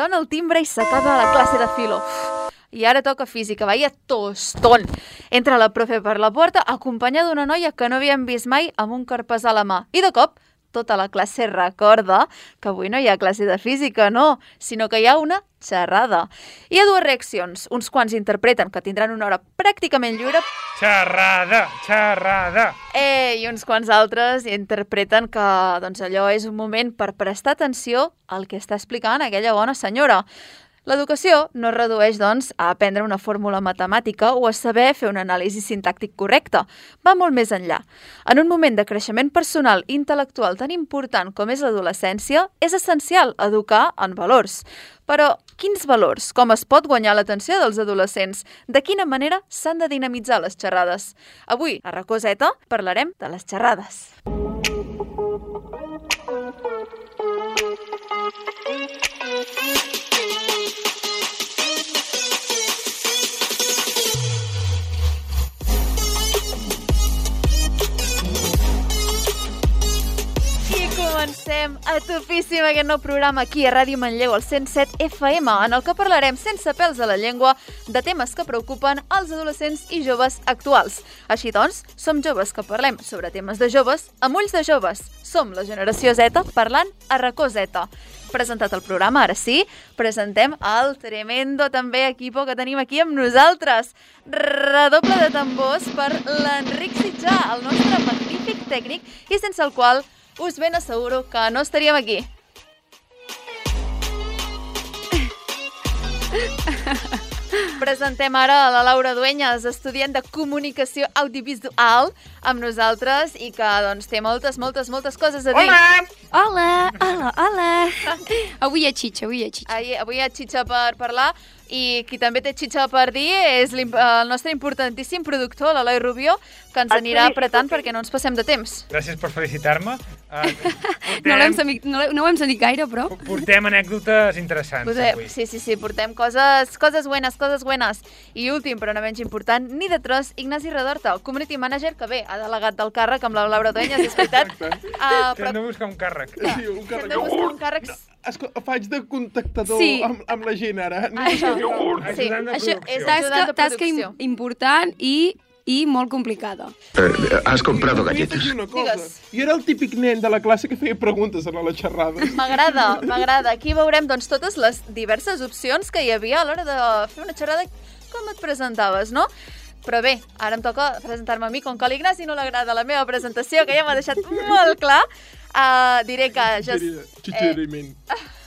sona el timbre i s'acaba la classe de filo. I ara toca física, vaya tostón. Entra la profe per la porta acompanyada d'una noia que no havíem vist mai amb un carpàs a la mà. I de cop, tota la classe recorda que avui no hi ha classe de física, no, sinó que hi ha una xerrada. Hi ha dues reaccions. Uns quants interpreten que tindran una hora pràcticament lliure Xerrada, xerrada. Eh, I uns quants altres interpreten que doncs, allò és un moment per prestar atenció al que està explicant aquella bona senyora. L'educació no es redueix, doncs, a aprendre una fórmula matemàtica o a saber fer un anàlisi sintàctic correcte. Va molt més enllà. En un moment de creixement personal i intel·lectual tan important com és l'adolescència, és essencial educar en valors. Però quins valors? Com es pot guanyar l'atenció dels adolescents? De quina manera s'han de dinamitzar les xerrades? Avui, a Racoseta, parlarem de les xerrades. Comencem a topíssim aquest nou programa aquí a Ràdio Manlleu, al 107 FM, en el que parlarem sense pèls a la llengua de temes que preocupen els adolescents i joves actuals. Així doncs, som joves que parlem sobre temes de joves amb ulls de joves. Som la generació Z parlant a racó Z. Presentat el programa, ara sí, presentem el tremendo també equipo que tenim aquí amb nosaltres. Redoble de tambors per l'Enric Sitjà, el nostre magnífic tècnic i sense el qual us ben asseguro que no estaríem aquí. Presentem ara a la Laura Dueñas, estudiant de Comunicació Audiovisual, amb nosaltres i que doncs, té moltes, moltes, moltes coses a dir. Hola! Hola, hola, hola. Avui hi ha xitxa, avui hi ha xitxa. Ahir, avui hi ha xitxa per parlar i qui també té xitxa per dir és l'im- el nostre importantíssim productor, l'Eloi Rubio, que ens anirà apretant perquè no ens passem de temps. Gràcies per felicitar-me. Uh, No, sentit, no, l'hem- no ho hem sentit gaire, però... portem anècdotes interessants Podem, avui. sí, sí, sí, portem coses, coses buenas, coses buenas. I últim, però no menys important, ni de tros, Ignasi Redorta, el community manager, que bé, ha delegat del càrrec amb la Laura Dueñas, és veritat. Uh, Que hem de buscar un càrrec. Sí, un hem càrrec. de buscar un càrrec... Esco- Faig de contactador Sí. amb, amb la gent ara. No Això, sí, Ajudant de això és Tasca, tasca important i, i molt complicada. Eh, ¿Has galletas? afegir una cosa. Digues. Jo era el típic nen de la classe que feia preguntes a la xerrada. M'agrada, m'agrada. Aquí veurem doncs, totes les diverses opcions que hi havia a l'hora de fer una xerrada. Com et presentaves, no? Però bé, ara em toca presentar-me a mi, com que a l'Ignasi no l'agrada la meva presentació, que ja m'ha deixat molt clar, uh, diré que ja... Xitxeriment.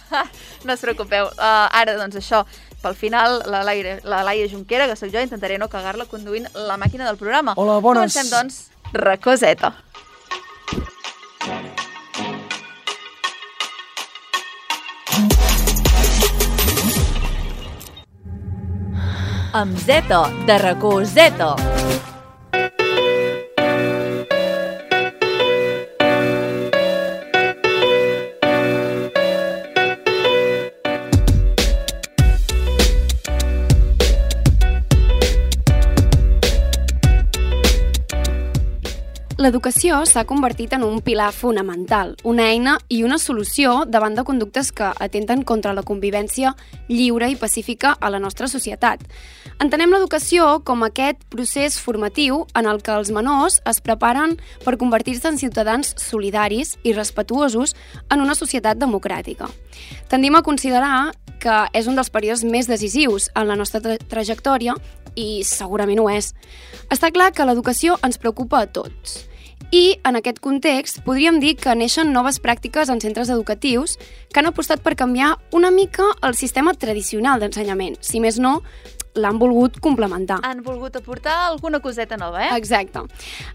no us preocupeu. Uh, ara, doncs, això, pel final, la Laia, la Laia Junquera, que sóc jo, intentaré no cagar-la conduint la màquina del programa. Hola, bones. Comencem, doncs, Racoseta. amb Z de racó Z. L'educació s'ha convertit en un pilar fonamental, una eina i una solució davant de conductes que atenten contra la convivència lliure i pacífica a la nostra societat. Entenem l'educació com aquest procés formatiu en el que els menors es preparen per convertir-se en ciutadans solidaris i respetuosos en una societat democràtica. Tendim a considerar que és un dels períodes més decisius en la nostra tra trajectòria i segurament ho és. Està clar que l'educació ens preocupa a tots. I, en aquest context, podríem dir que neixen noves pràctiques en centres educatius que han apostat per canviar una mica el sistema tradicional d'ensenyament. Si més no, l'han volgut complementar. Han volgut aportar alguna coseta nova, eh? Exacte.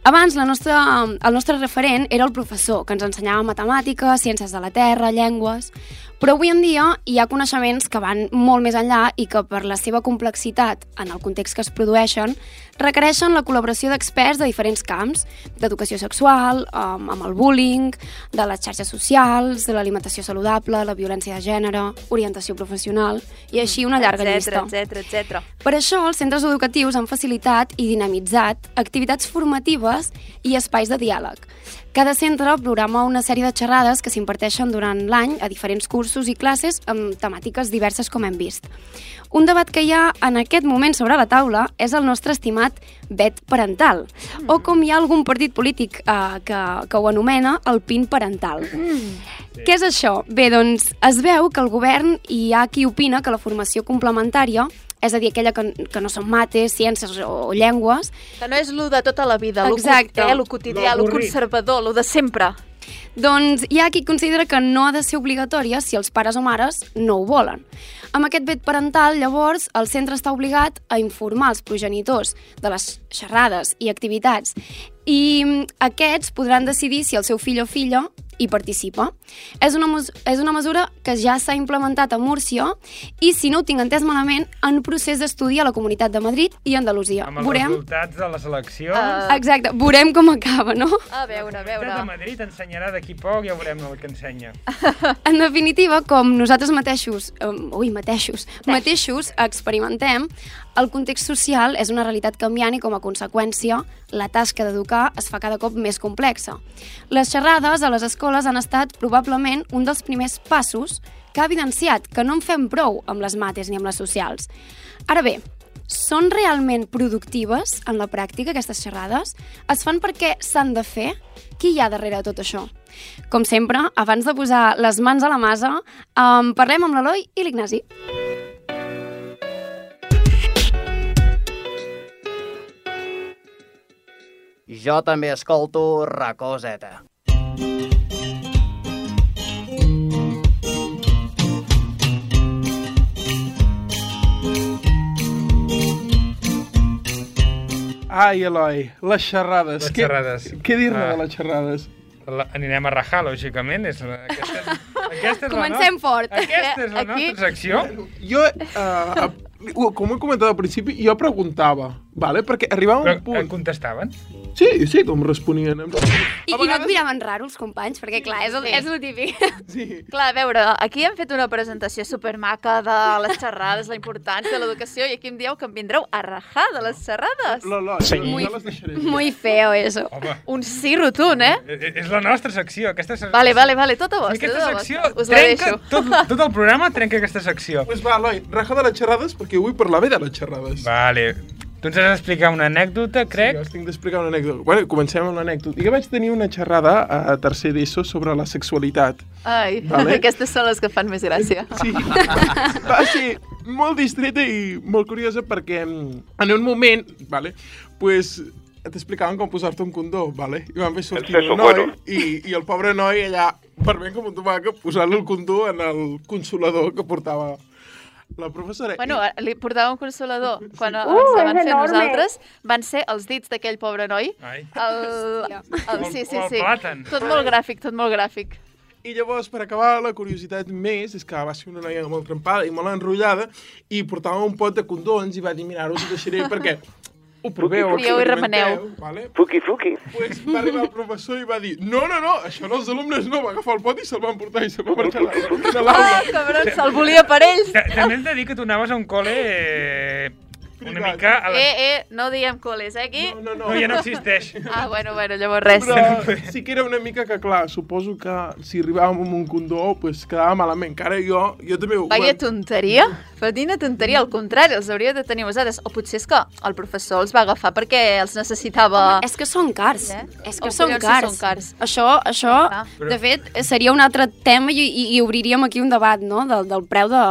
Abans la nostra, el nostre referent era el professor, que ens ensenyava matemàtiques, ciències de la terra, llengües... Però avui en dia hi ha coneixements que van molt més enllà i que per la seva complexitat en el context que es produeixen requereixen la col·laboració d'experts de diferents camps, d'educació sexual, amb, amb el bullying, de les xarxes socials, de l'alimentació saludable, la violència de gènere, orientació professional i així una llarga etcètera, llista. etcètera, etcètera. Per això, els centres educatius han facilitat i dinamitzat activitats formatives i espais de diàleg. Cada centre programa una sèrie de xerrades que s'imparteixen durant l'any a diferents cursos i classes amb temàtiques diverses com hem vist. Un debat que hi ha en aquest moment sobre la taula és el nostre estimat vet parental, o com hi ha algun partit polític eh, que, que ho anomena el PIN parental. Què és això? Bé, doncs es veu que el govern hi ha qui opina que la formació complementària és a dir, aquella que, que no són mates, ciències o, o llengües, Que no és lo de tota la vida, lo, Exacte. eh, lo quotidià, lo L'avorrit. conservador, lo de sempre. Doncs hi ha qui considera que no ha de ser obligatòria si els pares o mares no ho volen. Amb aquest vet parental, llavors, el centre està obligat a informar els progenitors de les xerrades i activitats i mm, aquests podran decidir si el seu fill o filla hi participa. És una, és una mesura que ja s'ha implementat a Múrcia i, si no ho tinc entès malament, en procés d'estudi a la Comunitat de Madrid i Andalusia. Amb els Veurem... resultats de les eleccions. Ah. Exacte, veurem com acaba, no? A veure, a La Comunitat de veure. Madrid ensenyarà d'aquí poc, ja veurem el que ensenya. En definitiva, com nosaltres mateixos, um, ui, mateixos, mateixos experimentem, el context social és una realitat canviant i com a conseqüència la tasca d'educar es fa cada cop més complexa. Les xerrades a les escoles han estat probablement un dels primers passos que ha evidenciat que no en fem prou amb les mates ni amb les socials. Ara bé, són realment productives en la pràctica aquestes xerrades? Es fan perquè s'han de fer? Qui hi ha darrere tot això? Com sempre, abans de posar les mans a la masa, um, parlem amb l'Eloi i l'Ignasi. Jo també escolto Racó Zeta. Ai, Eloi, les xerrades. Les Què- xerrades. Què dir-ne Ah. de les xerrades? La, anirem a rajar, lògicament. És la, aquesta, aquesta és Comencem la fort. Aquesta és la Aquí- nostra secció. Jo, uh, com he comentat al principi, jo preguntava, vale? perquè arribava Però un punt... et contestaven? Sí, sí, com responien. Em- I, A I no et vegades- miraven raro els companys? Perquè, clar, és el, Sí. és el típic. Sí. Clar, a veure, aquí hem fet una presentació supermaca de les xerrades, la importància de l'educació, i aquí em dieu que em vindreu a rajar de les xerrades. L'Eloi, jo, Muy- jo les deixaré. Muy feo, eso. Home, Un sí rotund, eh? eh, és la nostra secció. Aquesta secció. Vale, vale, vale, tota vostra, Aquesta tota secció vostra. Us la trenca, tot, tot el programa trenca aquesta secció. Pues va, Eloi, raja de les xerrades, perquè vull parlar bé de les xerrades. Vale. Tu ens has d'explicar una anècdota, crec. Jo us tinc d'explicar una anècdota. Bueno, comencem amb l'anècdota. Jo vaig tenir una xerrada a tercer d'ESO sobre la sexualitat. Ai, Vale. aquestes són les que fan més gràcia. Sí. Va ser molt distreta i molt curiosa perquè mm, en un moment, vale, pues, t'explicaven com posar-te un condó, vale? I van fer sortir El un noi bueno. i, i el pobre noi allà, vermell com un tomàquet, posant-li el condó en el consolador que portava la professora. Bueno, li portava un consolador. Quan Uh, ens la van fer enorme. nosaltres, van ser els dits d'aquell pobre noi. Ai. El, el, sí, sí, sí. Tot molt gràfic, tot molt gràfic. I llavors, per acabar, la curiositat més és que va ser una noia molt trempada i molt enrotllada i portava un pot de condons i va dir, mira, ara us ho deixaré perquè ho proveu, Trieu i remeneu. Vale? Fuki, fuki. Pues va arribar el professor i va dir no, no, no, això no, els alumnes no, va agafar el pot i se'l van portar i se'l va marxar de la- de l'aula. Ah, cabron, se'l volia per ells. Ta- També hem de dir que tu anaves a un col·le eh, una mica... A la... Eh, eh, no diem col·les, eh, aquí? No, no, no. No, ja no existeix. Ah, bueno, bueno, llavors res. Però sí que era una mica que, clar, suposo que si arribàvem amb un condó, pues quedava malament. Que ara jo, jo també ho... Vaya tonteria. Però quina tonteria, al contrari, els hauria de tenir vosaltres. O potser és que el professor els va agafar perquè els necessitava... És que són cars. Eh? És que O són cars. són cars. Això, això Clar. de fet, seria un altre tema i, i, i obriríem aquí un debat, no?, del, del preu de,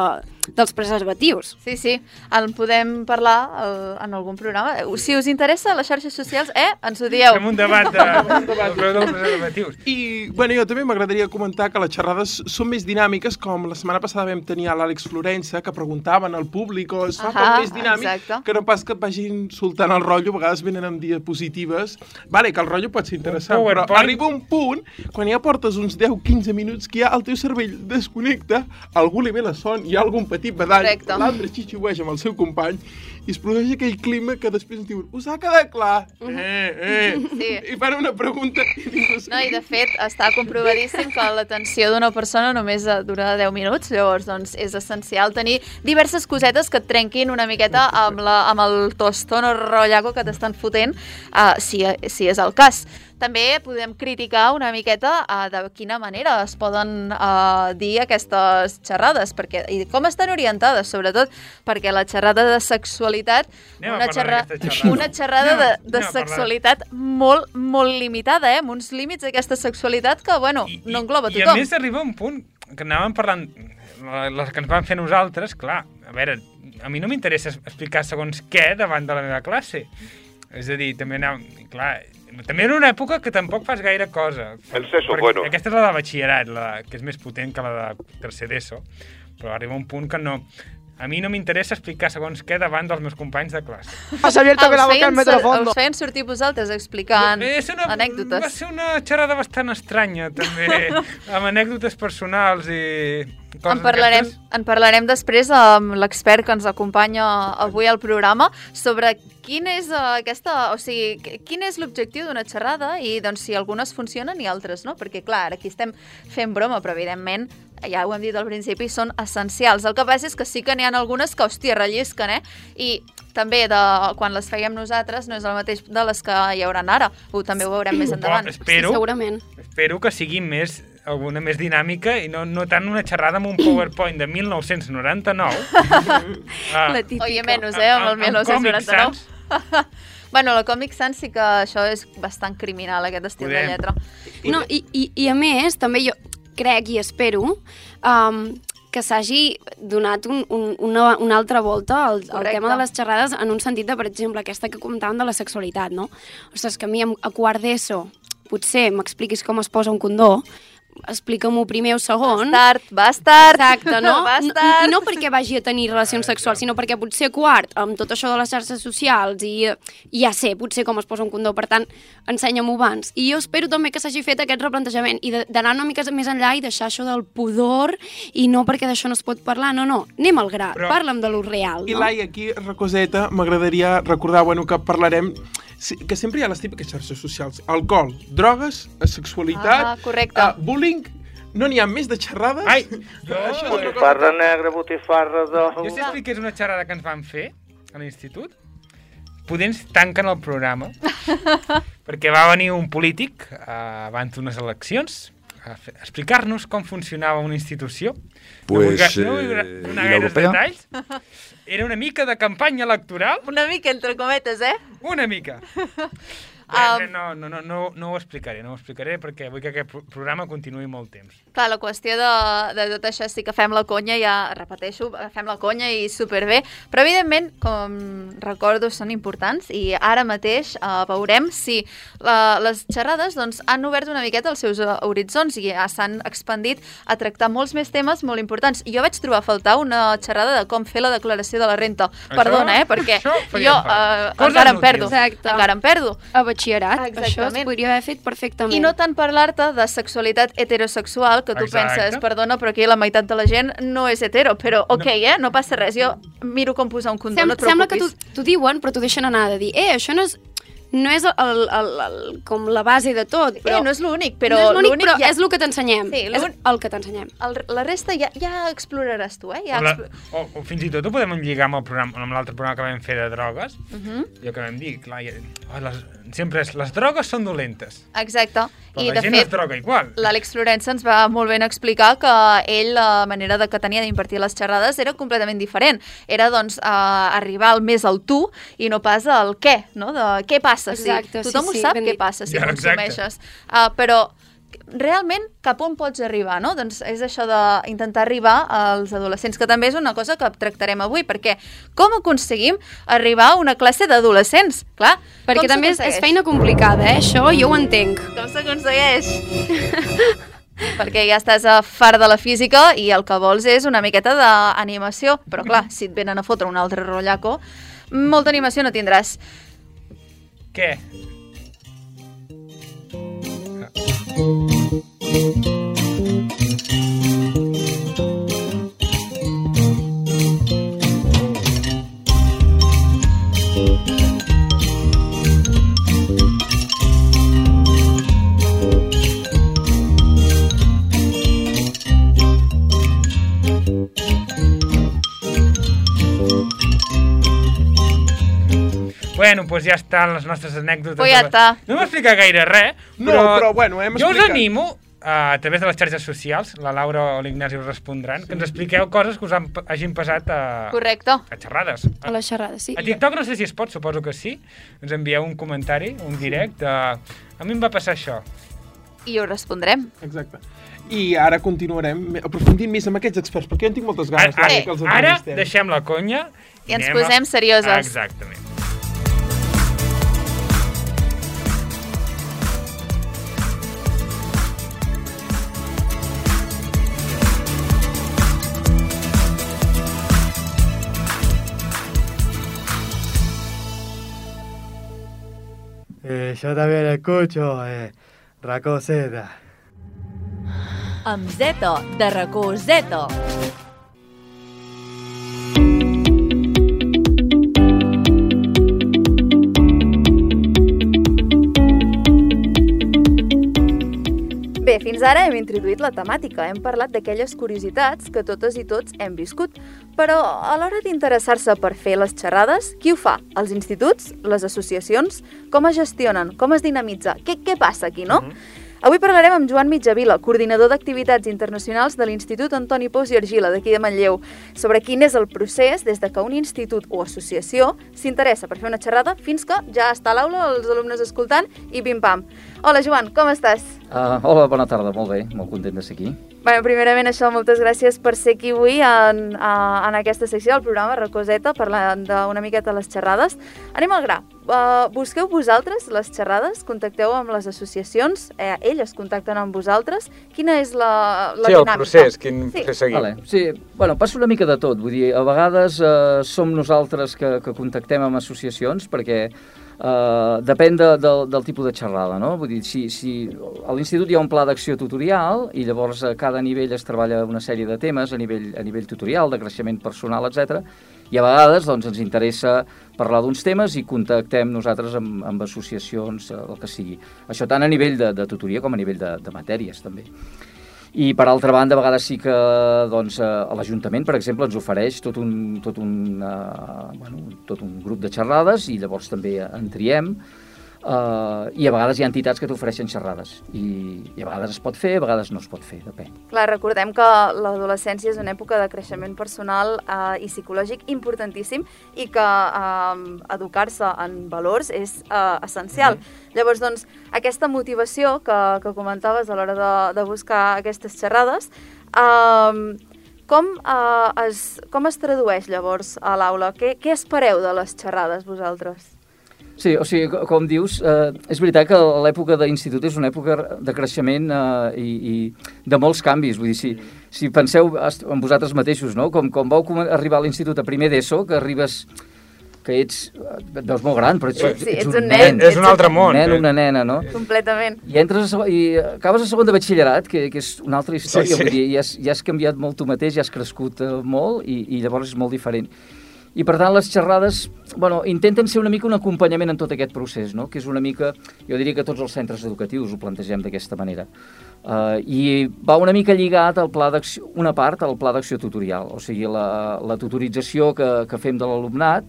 dels preservatius. Sí, sí, en podem parlar el, en algun programa. Eh, Si us interessa, les xarxes socials, eh, ens ho dieu. Fem un debat de, dels preservatius. I, bueno, jo també m'agradaria comentar que les xerrades són més dinàmiques, com la setmana passada vam tenir a l'Àlex Florença, que preguntaven al públic, o es fa Ahà, com més dinàmic, exacte. que no pas que et vagin soltant el rotllo, a vegades venen amb diapositives. Vale, que el rotllo pot ser interessant, però arriba un punt, quan ja portes uns 10-15 minuts, que ja el teu cervell desconnecta, algú li ve la son, hi ha algun petit badall, l'altre xixiueix amb el seu company, i es produeix aquell clima que després ens diuen us ha quedat clar? Eh, eh. Sí. I fan una pregunta No, i de fet està comprovadíssim que l'atenció d'una persona només dura 10 minuts, llavors doncs, és essencial tenir diverses cosetes que et trenquin una miqueta amb, la, amb el tostón o rotllaco que t'estan fotent, uh, si, si és el cas. També podem criticar una miqueta uh, de quina manera es poden uh, dir aquestes xerrades, perquè, i com estan orientades, sobretot perquè la xerrada de sexualitat, Anem a una, d'aquesta xerrada. una xerrada Anem a- de, anem de a sexualitat molt, molt limitada, eh? amb uns límits d'aquesta sexualitat que, bueno, no engloba I a tothom. més arriba un punt que anàvem parlant, la- les que ens van fer nosaltres, clar, a veure, a mi no m'interessa es- explicar segons què davant de la meva classe. És a dir, també anàvem, clar, també era una època que tampoc fas gaire cosa. El seso, bueno. Aquesta és la de batxillerat, la que és més potent que la de tercer d'ESO, però arriba un punt que no... A mi no m'interessa explicar segons què davant dels meus companys de classe. Has abierto Ah, que la boca feien, en metro sor- fondo. us feien sortir vosaltres explicant És una, Va anècdotes. ser una xerrada bastant estranya, també, amb anècdotes personals i coses En parlarem, d'aquestes. en parlarem després amb l'expert que ens acompanya avui al programa sobre quin és uh, aquesta, o sigui, qu- quin és l'objectiu d'una xerrada i doncs si algunes funcionen i altres no, perquè clar, aquí estem fent broma, però evidentment ja ho hem dit al principi, són essencials. El que passa és que sí que n'hi ha algunes que, hòstia, rellisquen, eh? I també de, quan les fèiem nosaltres no és el mateix de les que hi hauran ara. Ho, també ho veurem més endavant. Però espero, Sí, segurament. espero que sigui més alguna més dinàmica i no, no tant una xerrada amb un PowerPoint de 1999. ah, La típica. Oye, menys, eh, amb el Amb- amb Comic 1999. Sans. bueno, la Comic Sans sí que això és bastant criminal, aquest estil Podem. de lletra. No, i, i, I a més, també jo crec i espero um, que s'hagi donat un, un, una, una altra volta al, al tema de les xerrades en un sentit de, per exemple, aquesta que comentàvem de la sexualitat, no? Ostres, que a mi a quart d'ESO potser m'expliquis com es posa un condó, explica-m'ho primer o segon. Bastard, bastard. Exacte, no? Bastard. I no perquè vagi a tenir relacions sexuals, sinó perquè potser quart, amb tot això de les xarxes socials, i ja sé, potser com es posa un condó, per tant, ensenya-m'ho abans. I jo espero també que s'hagi fet aquest replantejament i de- d'anar una mica més enllà i deixar això del pudor i no perquè d'això no es pot parlar, no, no, anem al gra, Però- parla'm de lo real, I no? Lai, aquí, Recoseta, m'agradaria recordar, bueno, que parlarem que sempre hi ha les típiques xarxes socials. Alcohol, drogues, sexualitat, Ah, correcte. uh, bullying... No n'hi ha més de xerrades? Ai, jo, Això és Botifarra negra, botifarra de... jo si expliqués una xerrada que ens van fer a l'institut, poder ens tanquen el programa, perquè va venir un polític eh, abans d'unes eleccions a explicar-nos com funcionava una institució. Pues, no vull, no vull eh, donar detalls. Era una mica de campanya electoral, Una mica entre cometes, eh? una mica. Um, no, no, no, no, no ho explicaré, no ho explicaré perquè vull que aquest pro- programa continuï molt temps. Clar, la qüestió de, de tot això sí que fem la conya, ja repeteixo, fem la conya i superbé, però evidentment, com recordo, són importants i ara mateix uh, veurem si la, les xerrades doncs, han obert una miqueta els seus uh, horitzons i ja s'han expandit a tractar molts més temes molt importants. Jo vaig trobar a faltar una xerrada de com fer la declaració de la renta. Això- Perdona, eh, perquè jo uh, encara em perdo. Exacte. Encara em perdo. A batxillerat, Ah, això es exactament. podria haver fet perfectament. I no tant parlar-te de sexualitat heterosexual, que tu Exacte. penses, perdona, però aquí la meitat de la gent no és hetero, però ok, eh, no passa res, jo miro com posar un condó, Sem no et sembla que t'ho diuen, però t'ho deixen anar de dir, eh, això no és, no és el, el, el, com la base de tot, però... Eh, no és l'únic, però no és l'únic, però ja- és el que t'ensenyem. Sí, és el que t'ensenyem. La resta ja, ja exploraràs tu, eh? Ja O, la, o, o fins i tot ho podem lligar amb el programa, amb l'altre programa que vam fer de drogues, Uh -huh. allò que vam dir, clar, ja, oh, les, sempre és, les drogues són dolentes, Exacte. però I, la de gent es fet, droga igual. l'Àlex Florença ens va molt ben explicar que ell, la manera de que tenia d'impartir les xerrades era completament diferent. Era, doncs, eh, arribar al més al tu i no pas al què, no? De què passa si... Exacte, sí, Tothom sí, ho sap ben què passa si Ja, consumeixes. Uh, però realment cap on pots arribar, no? Doncs és això d'intentar arribar als adolescents, que també és una cosa que tractarem avui, perquè com aconseguim arribar a una classe d'adolescents? Clar, Perquè com també és, és feina complicada, eh? Això jo ho entenc. Com s'aconsegueix? perquè ja estàs a fart de la física i el que vols és una miqueta d'animació. Però clar, si et venen a fotre un altre rotllaco, molta animació no tindràs. Què? Bueno, doncs ja estan les nostres anècdotes. Pues ja està. No hem explicat gaire res, no, però, però bueno, hem explicat. jo us animo a, a través de les xarxes socials, la Laura o l'Ignasi us respondran, que ens expliqueu coses que us han, hagin passat a, Correcte. a xerrades. A les xerrades, sí. A TikTok no sé si es pot, suposo que sí. Ens envieu un comentari, un direct. De... A mi em va passar això. I us respondrem. Exacte. I ara continuarem aprofundint més amb aquests experts, perquè jo en tinc moltes Ara, ganes. Laura, Eh, que els ara deixem la conya I ens a- posem serioses. Exactament. Eh, yo también escucho eh, Racoseta. Amb Zeto, de racó Zeto. Fins ara hem introduït la temàtica, hem parlat d'aquelles curiositats que totes i tots hem viscut, però a l'hora d'interessar-se per fer les xerrades, qui ho fa? Els instituts? Les associacions? Com es gestionen? Com es dinamitza? Què, què passa aquí, no? Avui parlarem amb Joan Mitjavila, coordinador d'activitats internacionals de l'Institut Antoni Pous i Argila, d'aquí de Manlleu, sobre quin és el procés des de que un institut o associació s'interessa per fer una xerrada fins que ja està a l'aula, els alumnes escoltant i pim-pam. Hola, Joan, com estàs? Uh, hola, bona tarda, molt bé, molt content de ser aquí. Bé, primerament això, moltes gràcies per ser aquí avui en, a- en aquesta secció del programa Recoseta, parlant d'una miqueta de les xerrades. Anem al gra. Uh, busqueu vosaltres les xerrades, contacteu amb les associacions, eh, elles contacten amb vosaltres. Quina és la, la Sí, el dinàmica? procés, quin Sí. procés seguir. Vale. Sí, bueno, passa una mica de tot, vull dir, a vegades eh, som nosaltres que, que contactem amb associacions perquè eh, depèn de, del, del tipus de xerrada, no? Vull dir, si, si a l'institut hi ha un pla d'acció tutorial i llavors a cada nivell es treballa una sèrie de temes a nivell, a nivell tutorial, de creixement personal, etc. I a vegades doncs, ens interessa parlar d'uns temes i contactem nosaltres amb, amb associacions, eh, el que sigui. Això tant a nivell de, de tutoria com a nivell de, de matèries, també. I per altra banda, a vegades sí que doncs, eh, l'Ajuntament, per exemple, ens ofereix tot un, tot, un, uh, bueno, tot un grup de xerrades i llavors també en triem. Uh, I a vegades hi ha entitats que t'ofereixen xerrades I, i a vegades es pot fer, a vegades no es pot fer, depèn. Clar, recordem que l'adolescència és una època de creixement personal eh, i psicològic importantíssim i que eh, educar-se en valors és eh, essencial. Llavors, doncs, aquesta motivació que, que comentaves a l'hora de, de buscar aquestes xerrades, eh, com, eh, es, com es tradueix llavors a l'aula? Què, què espereu de les xerrades vosaltres? Sí, o sigui, co- com dius, eh, és veritat que l'època d'institut és una època de creixement eh, i, i de molts canvis. Vull dir, si, si penseu en vosaltres mateixos, no? com, com vau arribar a l'institut a primer d'ESO, que arribes que ets, et veus molt gran, però ets, Sí, ets, ets un nen, És un altre món. Un nen, una nena, no? Completament. I entres a i acabes a segon de batxillerat, que, que és una altra història, Sí, sí. vull dir, ja has, ja has canviat molt tu mateix, ja has crescut eh, molt i, i llavors és molt diferent. I per tant les xerrades, bueno, intenten ser una mica un acompanyament en tot aquest procés, no? que és una mica, jo diria que tots els centres educatius ho plantegem d'aquesta manera. Uh, I va una mica lligat al pla una part al pla d'acció tutorial, o sigui, la, la tutorització que, que fem de l'alumnat,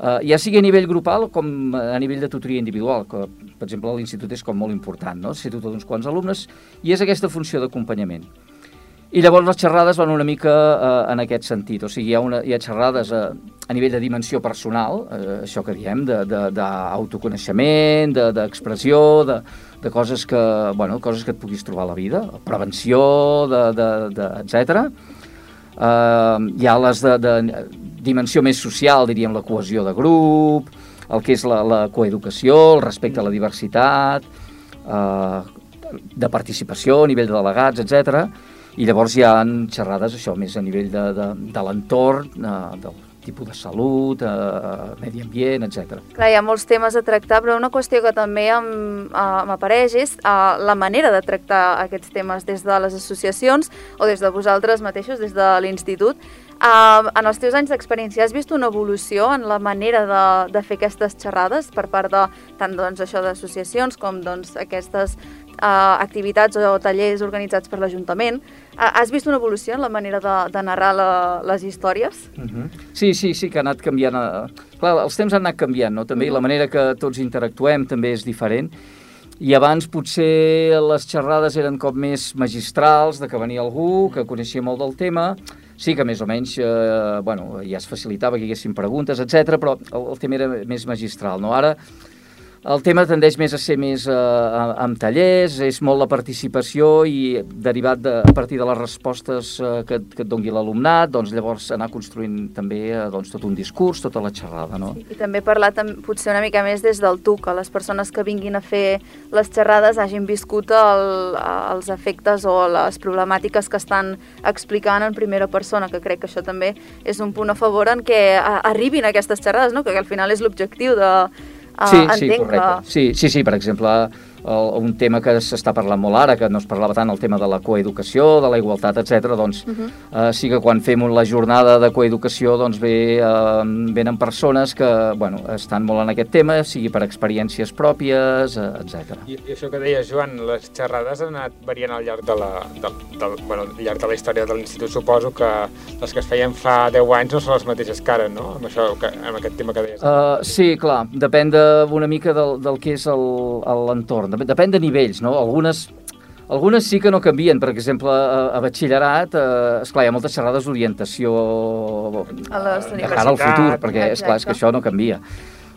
uh, ja sigui a nivell grupal com a nivell de tutoria individual, que per exemple l'institut és com molt important, no? ser tutor d'uns quants alumnes, i és aquesta funció d'acompanyament. I llavors les xerrades van una mica eh, en aquest sentit, o sigui, hi ha, una, hi ha xerrades eh, a nivell de dimensió personal, eh, això que diem, d'autoconeixement, de, d'expressió, de, de coses que, bueno, coses que et puguis trobar a la vida, prevenció, de, de, de, etc. Uh, hi ha les de, de dimensió més social, diríem la cohesió de grup, el que és la, la coeducació, el respecte a la diversitat, uh, de participació a nivell de delegats, etc. I llavors hi ha xerrades, això, més a nivell de, de, de l'entorn, uh, del tipus de salut, uh, medi ambient, etc. Clar, hi ha molts temes a tractar, però una qüestió que també eh, m'apareix és uh, la manera de tractar aquests temes des de les associacions o des de vosaltres mateixos, des de l'institut. Uh, en els teus anys d'experiència has vist una evolució en la manera de, de fer aquestes xerrades per part de tant doncs, això d'associacions com doncs, aquestes uh, activitats o tallers organitzats per l'Ajuntament? Uh, has vist una evolució en la manera de, de narrar la, les històries? Uh -huh. Sí, sí, sí, que ha anat canviant. eh, Clar, els temps han anat canviant, no? També, i la manera que tots interactuem també és diferent. I abans potser les xerrades eren com més magistrals, de que venia algú que coneixia molt del tema, sí que més o menys eh, bueno, ja es facilitava que hi haguessin preguntes, etc, però el, el tema era més magistral. No? Ara el tema tendeix més a ser més eh, amb tallers, és molt la participació i derivat de, a partir de les respostes eh, que, que et dongui l'alumnat, doncs llavors anar construint també eh, doncs, tot un discurs, tota la xerrada, no? I també parlar tam potser una mica més des del tu, que les persones que vinguin a fer les xerrades hagin viscut el, els efectes o les problemàtiques que estan explicant en primera persona, que crec que això també és un punt a favor en què a, arribin aquestes xerrades, no? que al final és l'objectiu de... Uh, Sí, sí, entenc correcte. que... Sí, sí, sí, per exemple, el, un tema que s'està parlant molt ara, que no es parlava tant, el tema de la coeducació, de la igualtat, etc. doncs Uh -huh. eh, sí que quan fem la jornada de coeducació doncs ve, eh, venen persones que bueno, estan molt en aquest tema, sigui per experiències pròpies, eh, etc. I, I això que deies, Joan, les xerrades han anat variant al llarg de la, del, del, bueno, al llarg de la història de l'Institut. Suposo que les que es feien fa 10 anys no són les mateixes que ara, no? Amb, això, que, amb aquest tema que deies. Uh, sí, clar, depèn de, una mica del, del que és el- el- l'entorn. Dep- Depèn de nivells, no? Algunes, algunes sí que no canvien. Per exemple, a, a batxillerat, eh, esclar, hi ha moltes xerrades d'orientació les de cara al futur, perquè, esclar, és que això no canvia.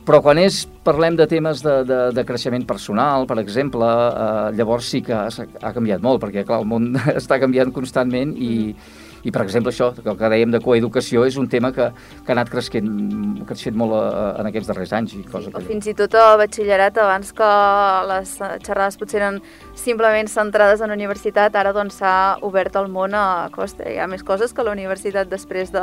Però quan és, parlem de temes de, de, de creixement personal, per exemple, eh, llavors sí que ha, ha canviat molt, perquè clar, el món està canviant constantment i, i per exemple, això, que el que dèiem de coeducació és un tema que, que ha anat creixent, creixent molt a, en aquests darrers anys. I cosa O que... fins i tot a batxillerat, abans que les xerrades potser eren simplement centrades en universitat, ara doncs s'ha obert el món a costa. Hi ha més coses que la universitat després de,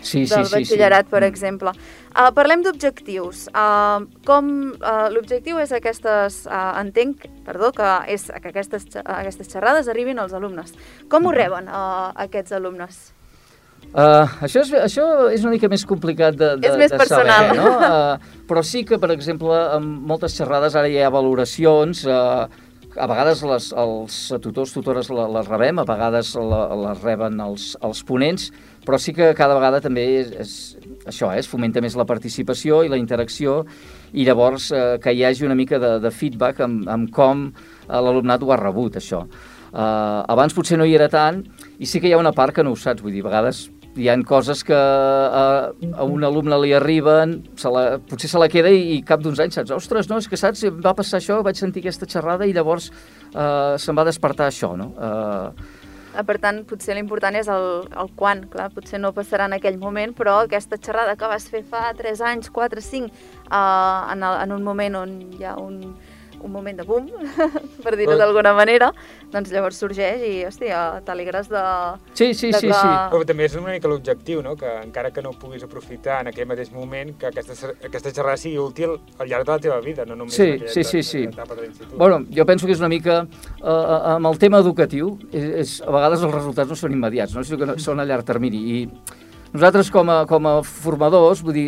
Sí, sí, del sí, sí. batxillerat, per Mm. exemple. Uh, parlem d'objectius. Uh, com uh, L'objectiu és aquestes... Uh, entenc, perdó, que és que aquestes, xe- aquestes xerrades arribin als alumnes. Com ho Mm. reben uh, aquests alumnes? Uh, això, és, això és una mica més complicat de, de, És més de personal. saber, no? Uh, però sí que, per exemple, en moltes xerrades ara hi ha valoracions, uh, a vegades les, els tutors, tutores la- les rebem, a vegades les reben els, els ponents, però sí que cada vegada també és, és això, eh, es fomenta més la participació i la interacció i llavors eh, que hi hagi una mica de, de feedback amb, amb com eh, l'alumnat ho ha rebut, això. Uh, abans potser no hi era tant i sí que hi ha una part que no ho saps, vull dir, a vegades hi han coses que a, a un alumne li arriben, se la, potser se la queda i, i cap d'uns anys saps, ostres, no, és que saps, va passar això, vaig sentir aquesta xerrada i llavors uh, se'm va despertar això, no? Uh, Ah, Per tant, potser l'important és el, el quan, clar, potser no passarà en aquell moment, però aquesta xerrada que vas fer fa 3 anys, 4, 5, uh, en, el, en un moment on hi ha un, un moment de boom, per dir-ho Però- d'alguna manera, doncs llavors sorgeix i, hòstia, t'alegres de... Sí, sí, de sí, que- sí. Però també és una mica l'objectiu, no? que encara que no puguis aprofitar en aquell mateix moment, que aquesta, aquesta xerrada sigui útil al llarg de la teva vida, no només Sí, en aquella sí, sí, sí. etapa de l'institut. Bueno, jo penso que és una mica... Uh, amb el tema educatiu, és, és, a vegades els resultats no són immediats, no? sinó que no, són a llarg termini. I nosaltres, com a, com a formadors, vull dir,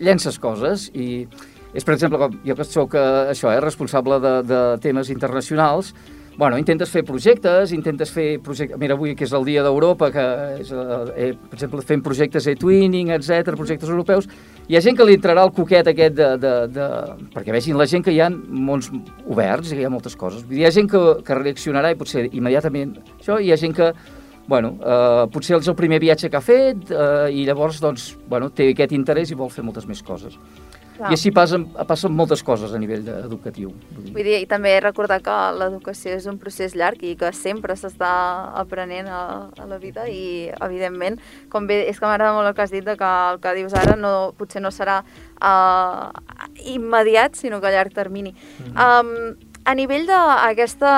llences coses i és, per exemple, com jo que sóc eh, això, eh, responsable de, de temes internacionals, bueno, intentes fer projectes, intentes fer projectes... Mira, avui que és el Dia d'Europa, que és, eh, eh, per exemple, fem projectes e-twinning, etc, projectes europeus, hi ha gent que li entrarà el coquet aquest de, de, de... perquè vegin la gent que hi ha mons oberts hi ha moltes coses. Hi ha gent que, que reaccionarà i potser immediatament això, hi ha gent que bueno, eh, potser és el primer viatge que ha fet eh, i llavors doncs, bueno, té aquest interès i vol fer moltes més coses. Clar. I així passen, passen moltes coses a nivell educatiu. Vull dir. Vull dir, i també recordar que l'educació és un procés llarg i que sempre s'està aprenent a, a la vida i, evidentment, com bé, és que m'agrada molt el que has dit de que el que dius ara no, potser no serà uh, immediat, sinó que a llarg termini. Mm -hmm. um, a nivell d'aquesta...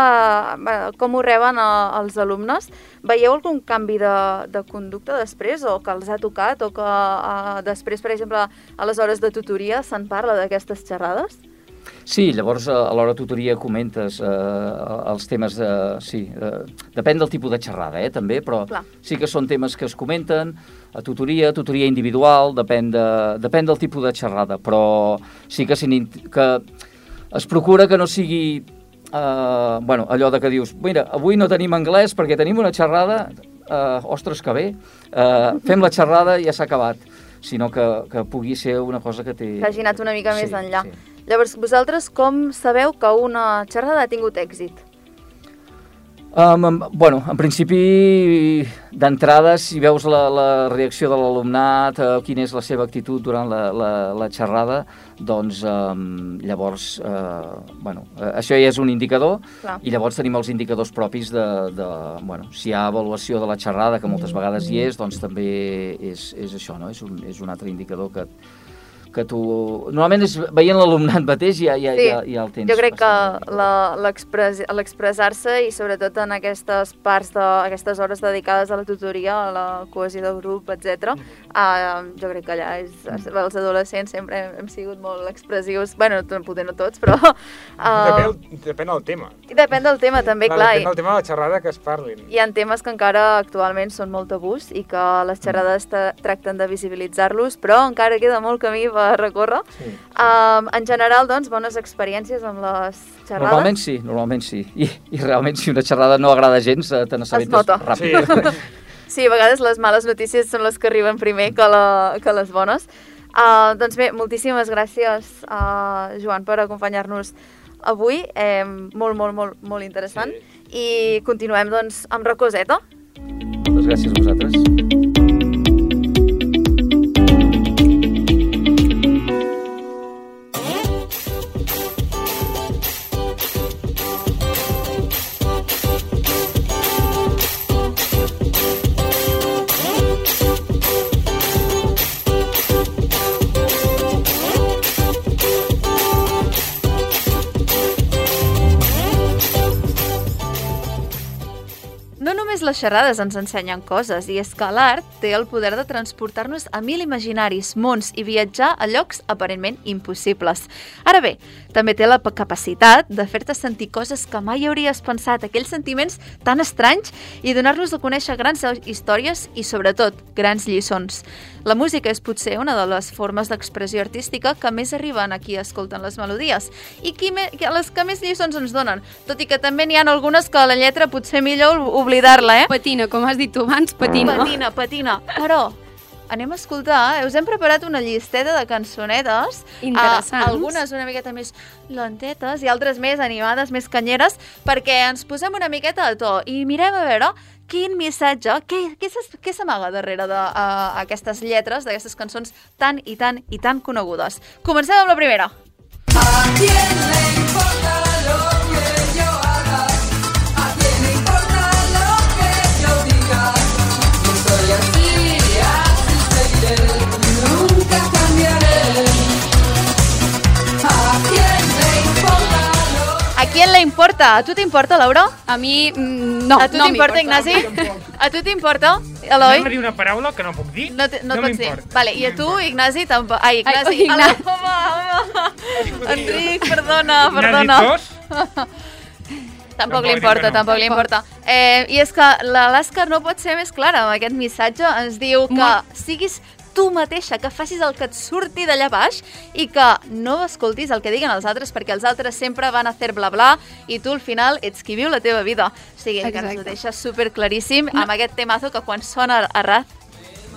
com ho reben uh, els alumnes, veieu algun canvi de, de conducta després o que els ha tocat o que uh, després, per exemple, a les hores de tutoria se'n parla d'aquestes xerrades? Sí, llavors a a l'hora de tutoria comentes eh, els temes de... Sí, eh, depèn del tipus de xerrada, eh, també, però Clar. sí que són temes que es comenten. a tutoria, tutoria individual, depèn, de, depèn del tipus de xerrada, però sí que, que es procura que no sigui eh, bueno, allò de que dius, mira, avui no tenim anglès perquè tenim una xerrada, eh, ostres, que bé, eh, fem la xerrada i ja s'ha acabat, sinó que, que pugui ser una cosa que té... Que hagi anat una mica Sí, més enllà. sí. Llavors, vosaltres com sabeu que una xerrada ha tingut èxit? Um, em- bueno, en principi, d'entrada, si veus la, la reacció de l'alumnat, uh, quina és la seva actitud durant la, la, la xerrada, doncs um, llavors, uh, bueno, uh, això ja és un indicador, Clar. i llavors tenim els indicadors propis de, de bueno, si hi ha avaluació de la xerrada, que moltes vegades hi és, doncs també és, és això, no? és, un, és un altre indicador que, que tu... Normalment és veient l'alumnat mateix ja, ja, Sí, ja, ja el tens. Jo crec que l'expressar-se i sobretot en aquestes parts, de, aquestes hores dedicades a la tutoria, a la cohesió de grup, etc. Uh, jo crec que allà és, els adolescents sempre hem, hem sigut molt expressius, bueno, potser no tots, però... Depèn, Uh, depèn del tema. depèn del tema també, clar. Depèn i- del tema de la xerrada que es parlin. hi ha temes que encara actualment són molt tabús i que les xerrades tra- tracten de visibilitzar-los, però encara queda molt camí per recórrer. Sí. Um, en general, doncs, bones experiències amb les xerrades. Normalment sí, normalment sí. I, I realment si una xerrada no agrada gens, eh, te n'assabentes nota. ràpid. Sí. Sí, a vegades les males notícies són les que arriben primer que, la, que les bones. Uh, doncs bé, moltíssimes gràcies, uh, Joan, per acompanyar-nos avui. Eh, molt, molt, molt, molt interessant. I continuem, doncs, amb Racoseta. Moltes gràcies a vosaltres. No només les xerrades ens ensenyen coses, i és que l'art té el poder de transportar-nos a mil imaginaris, mons i viatjar a llocs aparentment impossibles. Ara bé, també té la capacitat de fer-te sentir coses que mai hauries pensat, aquells sentiments tan estranys, i donar-nos a conèixer grans històries i, sobretot, grans lliçons. La música és potser una de les formes d'expressió artística que més arriben a qui escolten les melodies i qui me, les que més lliçons ens donen, tot i que també n'hi ha algunes que la lletra potser millor oblidar-la, eh? Patina, com has dit tu abans, patina. Patina, patina. Però anem a escoltar, eh? us hem preparat una llisteta de cançonetes, Interessants. eh, algunes una miqueta més lentetes i altres més animades, més canyeres, perquè ens posem una miqueta a to i mirem a veure quin missatge, què, què s'amaga darrere d'aquestes lletres, d'aquestes cançons tan i tan i tan conegudes. Comencem amb la primera. A quién le importa? A tu t'importa, Laura? A mi, mm, no, a tu no t'importa. Ignasi? A tu t'importa, Eloi? Anem a dir una paraula que no puc dir. No, te, no, no pots dir. Vale, I a tu, Ignasi, tampoc... Ai, Ignasi. Ai, Ignasi. Home, home. Enric, perdona, perdona. dos? Tampoc Tampoc li importa, no. tampoc li importa. Eh, I és que la l'Àscar no pot ser més clara amb aquest missatge. Ens diu que siguis tu mateixa, que facis el que et surti d'allà baix i que no escoltis el que diguen els altres perquè els altres sempre van a fer bla bla i tu al final ets qui viu la teva vida. O sigui, que ens ho Exacte. deixa super claríssim amb aquest temazo que quan sona a rat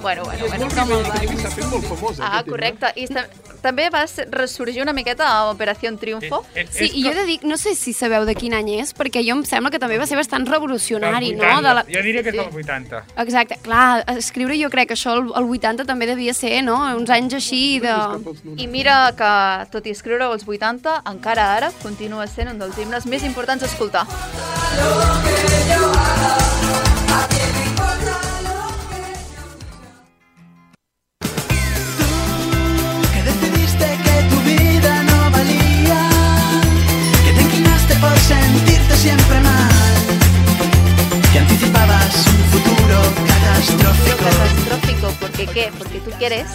Bueno, bueno, bueno. Molt reivindicatiu i s'ha fet molt famós, eh, Ah, aquest tema. correcte. I ta també va ressorgir una miqueta a Operació Triunfo. Eh, eh, Sí, i jo he de dir, no sé si sabeu de quin any és, perquè jo em sembla que també va ser bastant revolucionari, no? 80. De la... Jo diria que és Sí. dels 80. Exacte, clar, escriure jo crec que això el, el 80 també devia ser, no? Uns anys així de... I mira que, tot i escriure als 80, encara ara continua sent un dels himnes més importants a escoltar. que siempre mal, que anticipabas un futuro catastrófico. Porque què, porque tu quieres.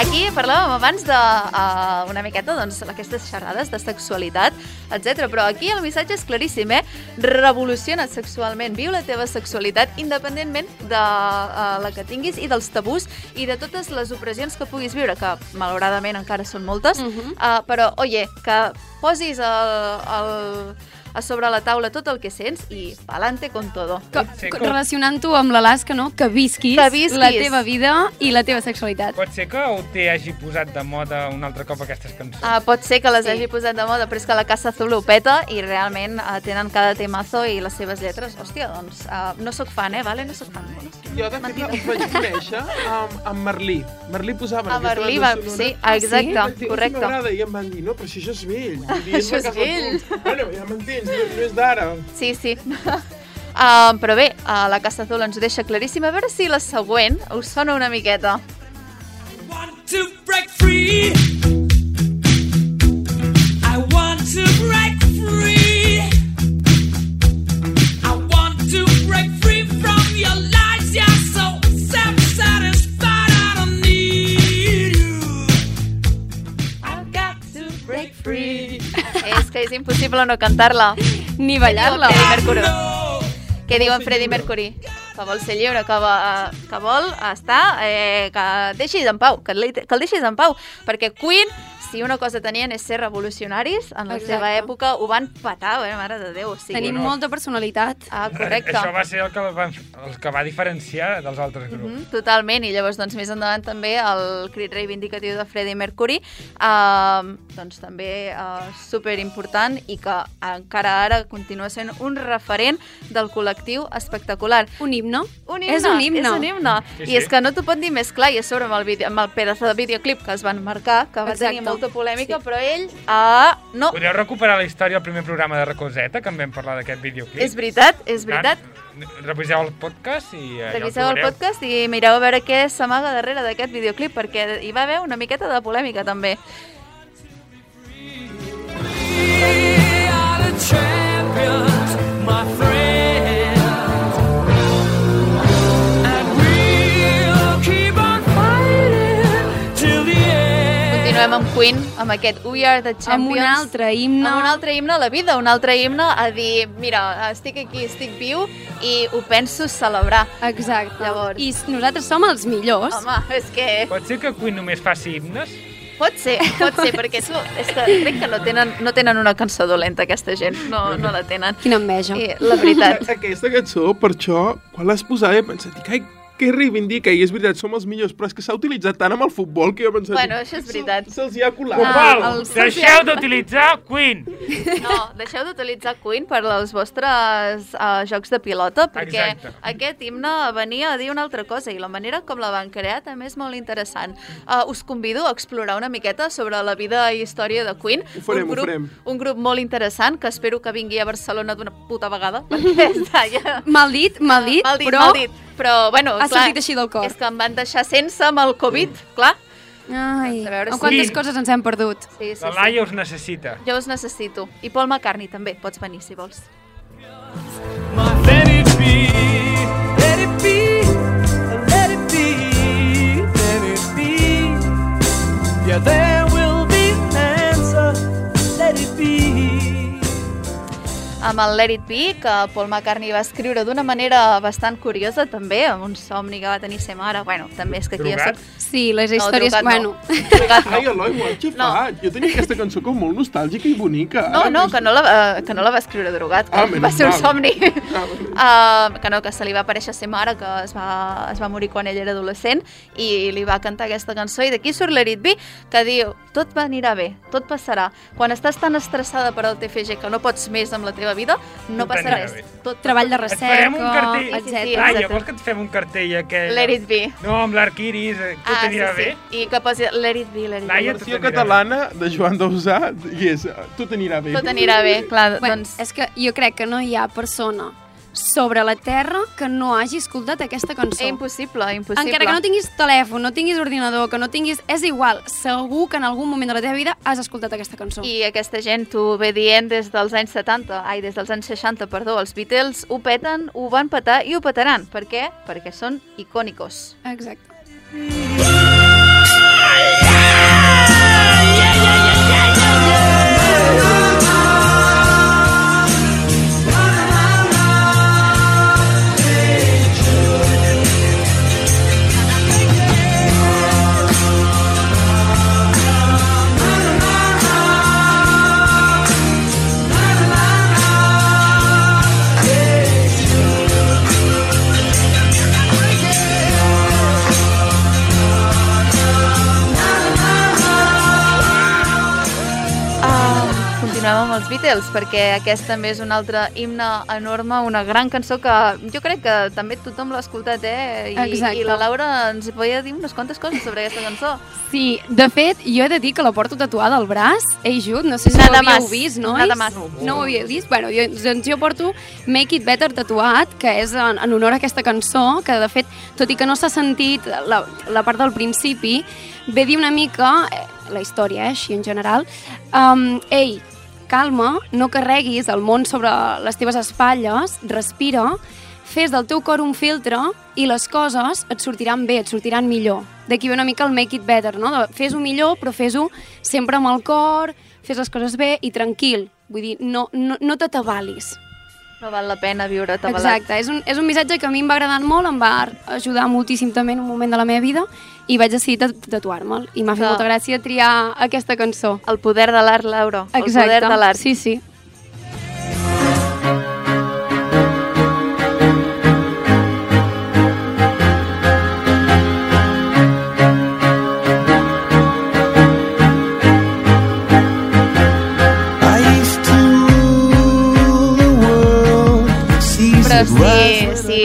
Aquí parlàvem abans de uh, una miqueta doncs, aquestes xerrades de sexualitat, etc. Però aquí el missatge és claríssim, eh? Revoluciona sexualment, viu la teva sexualitat independentment de uh, la que tinguis i dels tabús i de totes les opressions que puguis viure, que malauradament encara són moltes, uh -huh. uh, però, oye, que posis el, el, a sobre la taula tot el que sents i pa'lante con todo. Relacionant-ho amb l'Alaska, no? Que visquis, Que visquis. la teva vida i la teva sexualitat. Pot ser que ho té hagi posat de moda un altre cop aquestes cançons. Uh, pot ser que les Sí. hagi posat de moda, però és que la Casa Azul ho peta i realment uh, tenen cada temazo i les seves lletres. Hòstia, doncs, uh, no sóc fan, eh? Vale? No sóc fan. Jo, de fet, els vaig conèixer amb, amb Merlí. Merlí posava A Merlí, va, sonora. sí, exacte, correcte. "Sí, m'agrada", I em van dir, no, però si això és vell. Això és vell. Bueno, ja m'entens, és d'ara. Sí, sí. Uh, però bé, uh, la Casa Azul ens ho deixa claríssim. A veure si la següent us sona una miqueta. to break impossible no cantar-la. Ni ballar-la. Freddie Mercury. Què diu en Freddie Mercury? Que vol ser lliure, que, va, que vol estar... Eh, que deixis en pau, que, que el deixis en pau. Perquè Queen, si una cosa tenien és ser revolucionaris, en la Exacte. seva època ho van patar, eh, mare de Déu. O sigui, Tenim no. molta personalitat. Ah, correcte. Això va ser el que, va, el que va diferenciar dels altres grups. Mhm, totalment, i llavors doncs, més endavant també el crit reivindicatiu de Freddie Mercury eh, doncs també eh, super important i que encara ara continua sent un referent del col·lectiu espectacular. Un himne. Un himne, És un himne. És un himne. Sí, I sí. és que no t'ho pot dir més clar, i a sobre amb el, vídeo, amb el pedazo de videoclip que es van marcar, que va Exacte. tenir molta polèmica, però ell, ah, no, Podeu recuperar la història del primer programa de Recoseta, que en vam parlar d'aquest videoclip? és veritat, és veritat. Reviseu el podcast i eh, Reviseu ja el trobareu. podcast i mireu a veure què s'amaga darrere d'aquest videoclip, perquè hi va haver una miqueta de polèmica, també. We are the champions, my friends. Continuem amb Queen, amb aquest We Are the Champions. Amb un altre himne. Amb un altre himne a la vida, un altre himne a dir, mira, estic aquí, estic viu i ho penso celebrar. Exacte. Llavors. I nosaltres som els millors. Home, és que Pot ser que Queen només faci himnes? pot ser, pot ser, perquè tu, és que crec que no tenen, no tenen una cançó dolenta aquesta gent, no, no la tenen. Quina enveja. I la veritat, Aquesta cançó, per això, quan l'has posat, he pensat, dic, ai, que reivindica, i és veritat, som els millors, però és que s'ha utilitzat tant amb el futbol que jo he pensat... Bueno, això és veritat. se- Se'ls hi ha colat. Val, el deixeu d'utilitzar Queen! no, deixeu d'utilitzar Queen per als vostres uh, jocs de pilota, perquè Exacte. aquest himne venia a dir una altra cosa i la manera com la van crear també és molt interessant. Uh, us convido a explorar una miqueta sobre la vida i història de Queen. Ho farem, un ho grup, farem. Un grup molt interessant que espero que vingui a Barcelona d'una puta vegada, perquè està ja... Mal dit, mal dit, mal dit, però mal dit. Però, bueno, ha clar, sortit així del cor. és que em van deixar sense amb el Covid, clar. Ai, A veure si- quantes coses ens hem perdut. Sí, sí, La sí. Laia us necessita. Jo us necessito. I Paul McCartney també, pots venir si vols. Let it be, let it be, let it be, let it be. Yeah, there will be an answer. Let it be. Amb el Let It Be, que Paul McCartney va escriure d'una manera bastant curiosa, també, amb un somni que va tenir ser mare. Bueno, també és que aquí Drogat? ja soc... Sí, les No, històries... no. bueno, Drogat Ai, no. Eloi, m'ho has xafat. Jo tenia aquesta cançó com molt nostàlgica i bonica. No, Ara no, que no, la, que no la va escriure drogat, que Ah, va ser un mal. somni. Ah, Uh, que no, que se li va aparèixer ser mare, que es va, es va morir quan ell era adolescent, i li va cantar aquesta cançó, i d'aquí surt Let It Be, que diu, tot va anirà bé, tot passarà. Quan estàs tan estressada per al TFG que no pots més amb la teva vida, no Tot passa anirà res. bé. Tot, treball de Et farem un recerca, cartell. Sí, sí, sí, etc. Laia, vols que et fem un cartell aquell? Let It Be. No, amb l'arc iris, eh, tot Ah, anirà sí, bé? sí. I que posi Let It Be, Let It Laia, Be. versió catalana de Joan Dausà i és Tot anirà bé. Tot anirà bé, clar, Bueno, doncs... és que jo crec que no hi ha persona sobre la Terra que no hagi escoltat aquesta cançó. Impossible, impossible. Encara que no tinguis telèfon, no tinguis ordinador, que no tinguis... És igual, segur que en algun moment de la teva vida has escoltat aquesta cançó. I aquesta gent t'ho ve dient des dels anys 70, ai, des dels anys 60, perdó. Els Beatles ho peten, ho van petar i ho petaran. Per què? Perquè són icònicos. Exacte. Ah, continuem amb els Beatles, perquè aquest també és un altre himne enorme, una gran cançó que jo crec que també tothom l'ha escoltat, eh? I, Exacte. I la Laura ens podia dir unes quantes coses sobre aquesta cançó. Sí, de fet, jo he de dir que la porto tatuada al braç, Ei Jude, no sé si Nada ho havíeu más, vist, no? nada más. No ho havíeu vist? Bueno, jo, doncs jo porto Make It Better tatuat, que és en, en honor a aquesta cançó, que de fet, tot i que no s'ha sentit la, la part del principi, ve dir una mica, eh, la història, eh, així en general, um, ei, calma, no carreguis el món sobre les teves espatlles, respira, fes del teu cor un filtre i les coses et sortiran bé, et sortiran millor. D'aquí ve una mica el make it better, no? De Fes-ho millor, però fes-ho sempre amb el cor, fes les coses bé i tranquil. Vull dir, no, no, no t'atabalis. No val la pena viure atabalat. Exacte, és un, és un missatge que a mi em va agradar molt, em va ajudar moltíssim també en un moment de la meva vida i vaig decidir tat- tatuar-me'l. I m'ha fet molta gràcia triar aquesta cançó. El poder de l'art, Laura. El Exacte. poder de l'art. Sí, sí.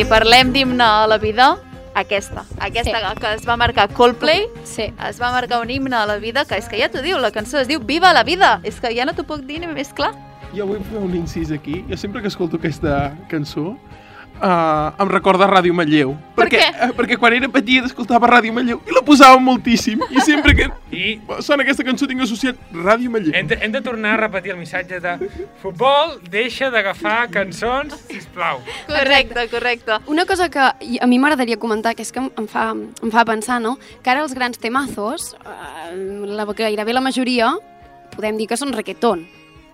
Si, parlem d'himne a la vida, aquesta, aquesta Sí. que es va marcar Coldplay, Sí. es va marcar un himne a la vida, que és que ja t'ho diu, la cançó es diu Viva la vida! És que ja no t'ho puc dir ni més clar. Jo vull fer un incís aquí. Jo sempre que escolto aquesta cançó uh, em recorda Ràdio Manlleu. Per perquè, què? eh, perquè quan era petit escoltava Ràdio Manlleu i la posava moltíssim. I sempre que I sona aquesta cançó tinc associat Ràdio Manlleu. hem de, hem de tornar a repetir el missatge de futbol, deixa d'agafar cançons, sisplau. Correcte, correcte. Una cosa que a mi m'agradaria comentar, que és que em- em fa, em fa pensar, no? que ara els grans temazos, eh, la, gairebé la majoria, podem dir que són reggaeton.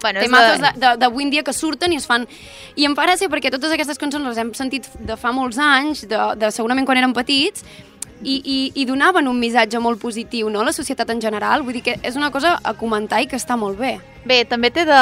Bueno, Temazos la- de- de- d'avui en dia que surten i es fan... I em fa gràcia perquè totes aquestes cançons les hem sentit de fa molts anys, de, de segurament quan érem petits, i, i, i donaven un missatge molt positiu no? a la societat en general. Vull dir que és una cosa a comentar i que està molt bé. Bé, també té de...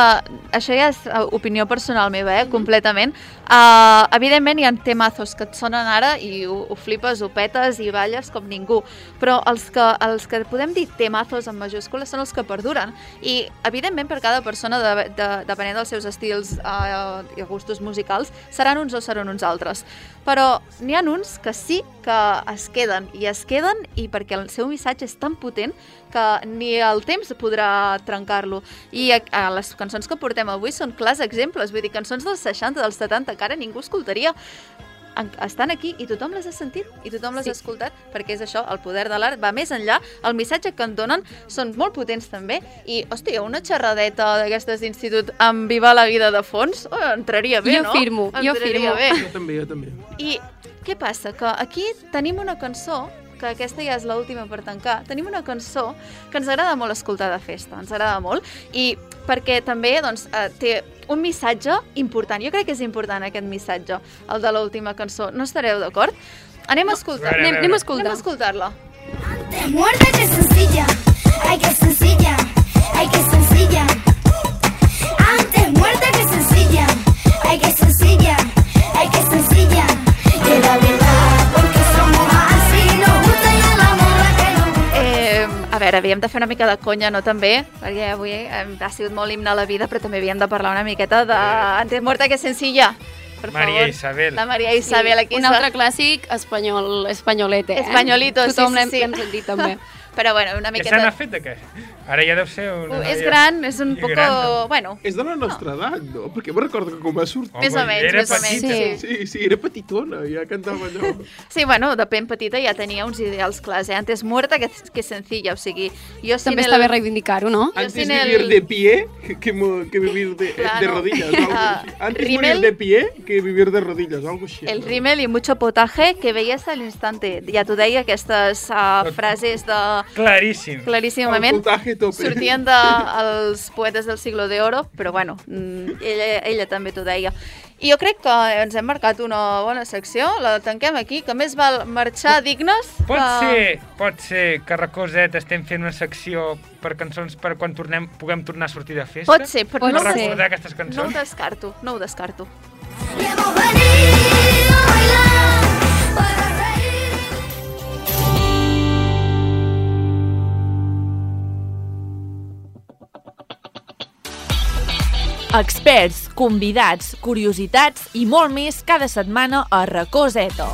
Això ja és eh, opinió personal meva, eh? Completament. Uh, evidentment hi ha temazos que et sonen ara i ho, ho flipes, ho petes i balles com ningú. Però els que, els que podem dir temazos en majúscules són els que perduren. I, evidentment, per cada persona, de, de, depenent dels seus estils uh, i gustos musicals, seran uns o seran uns altres. Però n'hi ha uns que sí que es queden, i es queden i perquè el seu missatge és tan potent que ni el temps podrà trencar-lo. I a, a les cançons que portem avui són clars exemples, vull dir, cançons dels 60, dels 70, que ara ningú escoltaria. En, estan aquí i tothom les ha sentit i tothom les Sí. ha escoltat perquè és això, el poder de l'art va més enllà, el missatge que en donen són molt potents també i, hòstia, una xerradeta d'aquestes d'institut amb Viva la vida de fons oh, entraria bé, Jo no? firmo, jo entraria firmo. Bé. Jo també, jo també. I què passa? Que aquí tenim una cançó que aquesta ja és l'última per tancar, tenim una cançó que ens agrada molt escoltar de festa, ens agrada molt, i perquè també doncs, eh, té un missatge important. Jo crec que és important aquest missatge, el de l'última cançó. No estareu d'acord? Anem a escoltar. A Anem, anem a escoltar. Anem a escoltar-la. Te muerde que sencilla, ay que sencilla, ay que sencilla. Antes muerta que sencilla, ay que sencilla, ay que sencilla. Veure, havíem de fer una mica de conya, no també? Perquè avui eh, ha sigut molt himne a la vida, però també havíem de parlar una miqueta de Antes muerta que sencilla. Per Maria favor. Isabel. La Maria Isabel aquí. un està. altre clàssic espanyol, espanyolete. Eh? Espanyolito, sí, Tothom sí, l'hem sí. l'hem sentit també. Però bueno, una Què se n'ha miqueta... fet d'aquest? Ara ja deu ser una... Uh, és noia- gran, és un i poco... no? Bueno, És de la nostra edat, no? Perquè me'n recordo que quan va sortir... Més o menys, era més o menys, sí. Sí, sí, era petitona, ja cantava allò. Sí, bueno, de ben petita ja tenia uns ideals clars, eh? Antes muerta que, que sencilla, o sigui... Jo També el... està bé reivindicar-ho, no? Antes sin vivir el- de pie que, mo- que vivir de, Claro. de rodillas. Algo así. Antes rímel. morir de pie que vivir de rodillas, algo així. El rímel i mucho potaje que veies a l'instante. Ja t'ho deia, aquestes uh, frases de... Claríssim. Claríssimament. El potaje tope. Sortien dels poetes del siglo de oro, però bueno, mm, ella, ella també t'ho deia. I jo crec que ens hem marcat una bona secció, la tanquem aquí, que més val marxar dignes Pot que... ser, pot ser que a Recoset estem fent una secció per cançons per quan tornem, puguem tornar a sortir de festa? Pot ser, però Per no, ho sé. recordar aquestes no ho cançons? descarto, no ho descarto. Experts, convidats, curiositats i molt més cada setmana a Racó Zeta.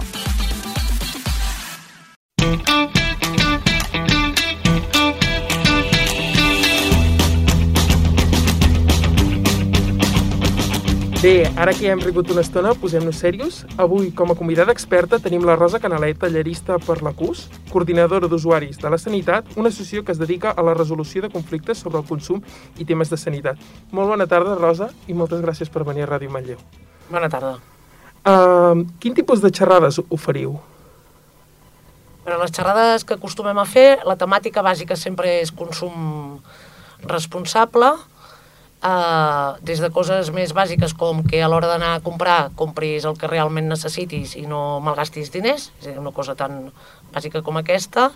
Bé, ara que ja hem rigut una estona, posem-nos serios. Avui, com a convidada experta, tenim la Rosa Canalet, tallerista per la CUS, coordinadora d'usuaris de la sanitat, una associació que es dedica a la resolució de conflictes sobre el consum i temes de sanitat. Molt bona tarda, Rosa, i moltes gràcies per venir a Ràdio Manlleu. Bona tarda. Uh, quin tipus de xerrades oferiu? Per les xerrades que acostumem a fer, la temàtica bàsica sempre és consum responsable, eh, des de coses més bàsiques com que a l'hora d'anar a comprar compris el que realment necessitis i no malgastis diners, és una cosa tan bàsica com aquesta,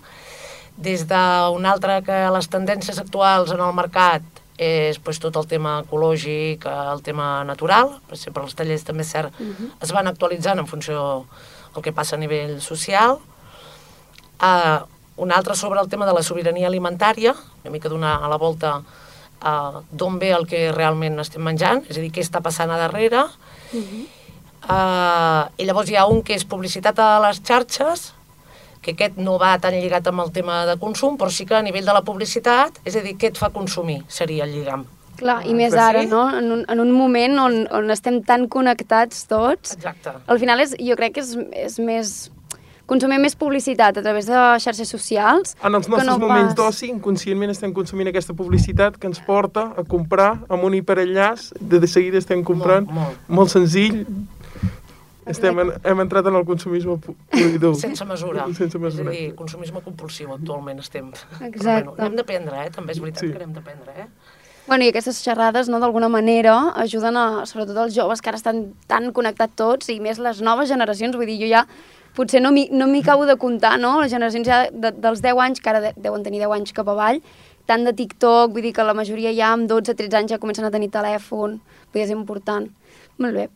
des d'una altra que les tendències actuals en el mercat és pues, tot el tema ecològic, el tema natural, per sempre els tallers també és cert, es van actualitzant en funció del que passa a nivell social, Uh, un altre sobre el tema de la sobirania alimentària, una mica donar a la volta uh, d'on ve el que realment estem menjant, és a dir, què està passant a darrere. Uh, I llavors hi ha un que és publicitat a les xarxes, que aquest no va tan lligat amb el tema de consum, però sí que a nivell de la publicitat, és a dir, què et fa consumir, seria el lligam. Clar, i més Però ara, sí. no? En un, en un moment on, on estem tan connectats tots, Exacte. al final és, jo crec que és, és més... consumir més publicitat a través de xarxes socials En els nostres no moments pas... d'oci, inconscientment estem consumint aquesta publicitat que ens porta a comprar amb un hiperenllaç, de, de seguida estem comprant, Molt, molt. molt senzill, estem en, hem entrat en el consumisme dur. Sense mesura. Sense És mesura. a dir, consumisme compulsiu actualment estem. Exacte. Bueno, n'hem d'aprendre, eh? També és veritat Sí. que n'hem d'aprendre, eh? Bueno, i aquestes xerrades, no, d'alguna manera, ajuden a, sobretot als joves que ara estan tan connectats tots i més les noves generacions, vull dir, jo ja potser no m'hi no acabo de comptar, no? Les generacions ja de, dels 10 anys, que ara de, deuen tenir 10 anys cap avall, tant de TikTok, vull dir que la majoria ja amb 12-13 anys ja comencen a tenir telèfon, vull dir, és important. Molt bé.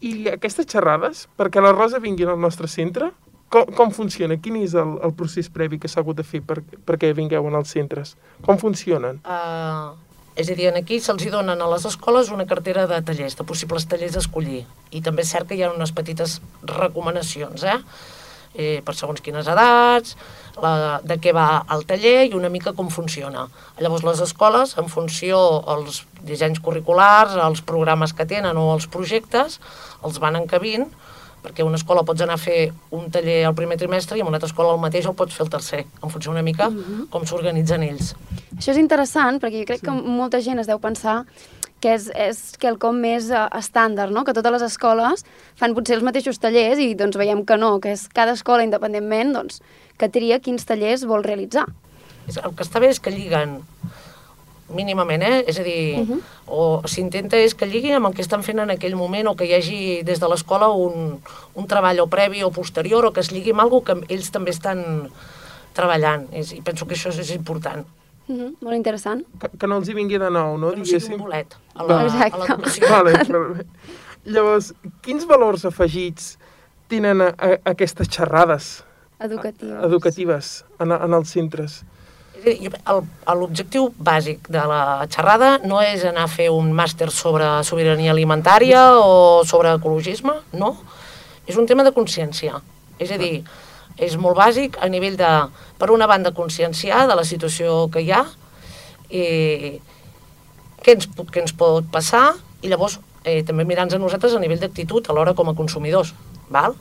I aquestes xerrades, perquè la Rosa vingui al nostre centre, com, com funciona? Quin és el, el procés previ que s'ha hagut de fer per, perquè vingueu en els centres? Com funcionen? Uh, és a dir, aquí se'ls donen a les escoles una cartera de tallers, de possibles tallers a escollir. I també és cert que hi ha unes petites recomanacions, eh? eh per segons quines edats, la, de què va el taller i una mica com funciona. Llavors les escoles, en funció als dissenys curriculars, als programes que tenen o als projectes, els van encabint, perquè una escola pots anar a fer un taller al primer trimestre i a una altra escola el mateix el pots fer el tercer, en funció una mica com s'organitzen ells. Això és interessant, perquè jo crec sí. que molta gent es deu pensar que és, és quelcom més uh, estàndard, no? que totes les escoles fan potser els mateixos tallers i doncs veiem que no, que és cada escola independentment doncs, que tria quins tallers vol realitzar. El que està bé és que lliguen mínimament, eh? És a dir, uh -huh. o s'intenta és que lligui amb el que estan fent en aquell moment o que hi hagi des de l'escola un, un treball o previ o posterior o que es lligui amb alguna que ells també estan treballant. És, I penso que això és important. Uh -huh. Molt interessant. Que, que no els hi vingui de nou, no? Que no sigui un bolet a la- a Exacte. l'educació. Vale, vale. Llavors, quins valors afegits tenen a, a, aquestes xerrades Educatives. educatives en, en els centres? L'objectiu bàsic de la xerrada no és anar a fer un màster sobre sobirania alimentària o sobre ecologisme, no. És un tema de consciència. És a dir, És molt bàsic a nivell de, per una banda, conscienciar de la situació que hi ha, i què ens, què ens pot passar, i llavors eh, també mirar-nos a nosaltres a nivell d'actitud a l'hora com a consumidors. Val?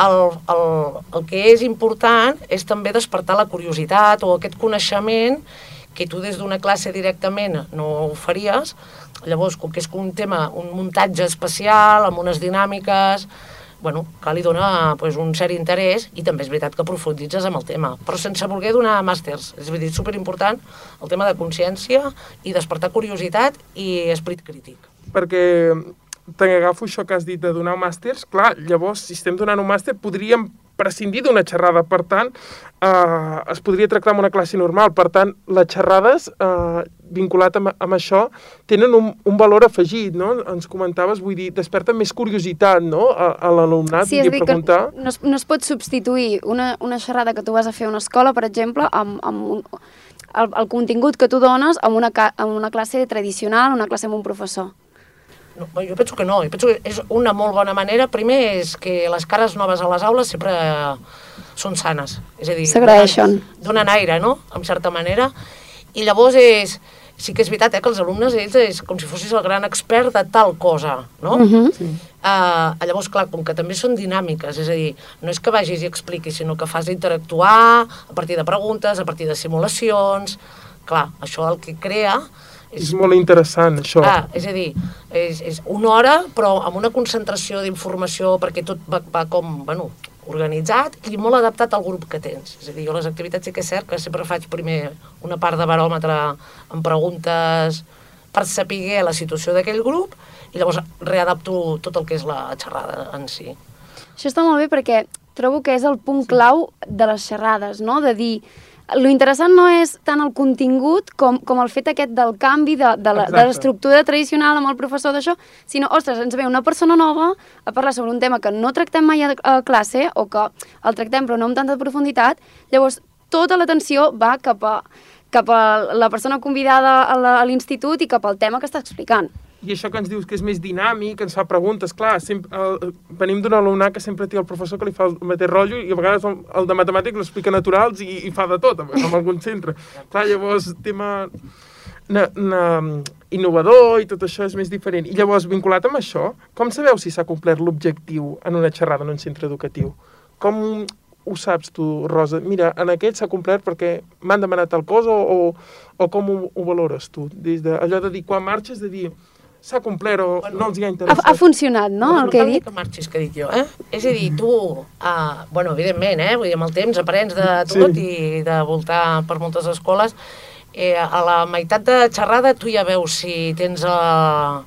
El, el, el que és important és també despertar la curiositat o aquest coneixement que tu des d'una classe directament no ho faries, llavors, com que és un tema, un muntatge especial, amb unes dinàmiques, bueno, que li dona pues, un cert interès i també és veritat que profunditzes amb el tema, però sense voler donar màsters. És a dir, superimportant el tema de consciència i despertar curiositat i esperit crític. perquè t'agafo això que has dit de donar màsters, clar, llavors, si estem donant un màster, podríem prescindir d'una xerrada, per tant, eh, es podria tractar amb una classe normal, per tant, les xerrades eh, vinculat amb, amb això tenen un, un valor afegit, no? Ens comentaves, vull dir, desperten més curiositat, no?, a, a l'alumnat, Sí, vull dir, preguntar... no es, no es pot substituir una, una xerrada que tu vas a fer a una escola, per exemple, amb, amb un, el, el contingut que tu dones amb una, amb una classe tradicional, una classe amb un professor. No, jo penso que no, jo penso que és una molt bona manera. Primer és que les cares noves a les aules sempre són sanes, és a dir... S'agraeixen. Donen, donen aire, no?, en certa manera. I llavors és... Sí que és veritat, eh, que els alumnes, ells, és com si fossis el gran expert de tal cosa, no? Mhm. Sí. Uh, llavors, clar, com que també són dinàmiques, és a dir, no és que vagis i expliquis, sinó que fas interactuar a partir de preguntes, a partir de simulacions... Clar, això el que crea És molt interessant, això. Ah, és a dir, és, és una hora, però amb una concentració d'informació, perquè tot va, va com, bueno, organitzat i molt adaptat al grup que tens. És a dir, jo les activitats sí que és cert que sempre faig primer una part de baròmetre amb preguntes per saber la situació d'aquell grup i llavors readapto tot el que és la xerrada en si. Això està molt bé perquè trobo que és el punt clau de les xerrades, no? De dir, lo interessant no és tant el contingut com, com el fet aquest del canvi de, de l'estructura tradicional amb el professor d'això, sinó, ostres, ens ve una persona nova a parlar sobre un tema que no tractem mai a, a classe o que el tractem però no amb tanta profunditat, llavors tota l'atenció va cap a, cap a la persona convidada a l'institut i cap al tema que està explicant. I això que ens dius que és més dinàmic, ens fa preguntes, clar, sempre, el, venim d'un alumnat que sempre té el professor que li fa el mateix rotllo i a vegades el, el de matemàtic l'explica naturals i, i fa de tot, amb, amb algun centre. Clar, llavors, tema na, na, innovador i tot això és més diferent. I llavors, vinculat amb això, com sabeu si s'ha complert l'objectiu en una xerrada en un centre educatiu? Com ho saps tu, Rosa? Mira, en aquest s'ha complert perquè m'han demanat tal cosa o, o, o com ho, ho valores tu? Des de, allò de dir, quan marxes, de dir, s'ha complert o bueno, no els hi ha Ha, interessat. ha funcionat, no, el que he dit? Que marxis, que he dit jo, eh? És a dir, tu, uh, bueno, evidentment, eh? Vull dir, amb el temps aprens de tot Sí. i de voltar per moltes escoles. Eh, a la meitat de xerrada tu ja veus si tens uh,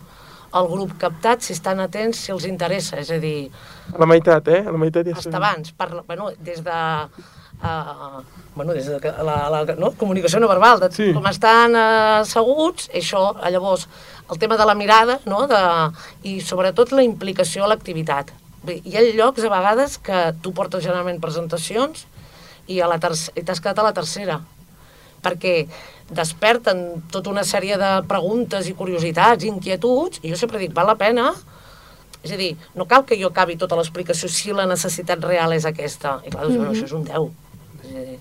el grup captat, si estan atents, si els interessa. És a dir, A la meitat, eh? A la meitat ja hasta abans, parla, bueno, des de... Uh, bueno, des de la, la no? comunicació no verbal, de Sí. com estan uh, asseguts, això, eh, llavors, el tema de la mirada, no? de, i sobretot la implicació a l'activitat. Hi ha llocs, a vegades, que tu portes generalment presentacions i a la i t'has quedat a la tercera, perquè desperten tota una sèrie de preguntes i curiositats, inquietuds, i jo sempre dic, val la pena és a dir, no cal que jo acabi tota l'explicació si la necessitat real és aquesta. I clar, doncs, bueno, Mhm. això és un 10. És dir,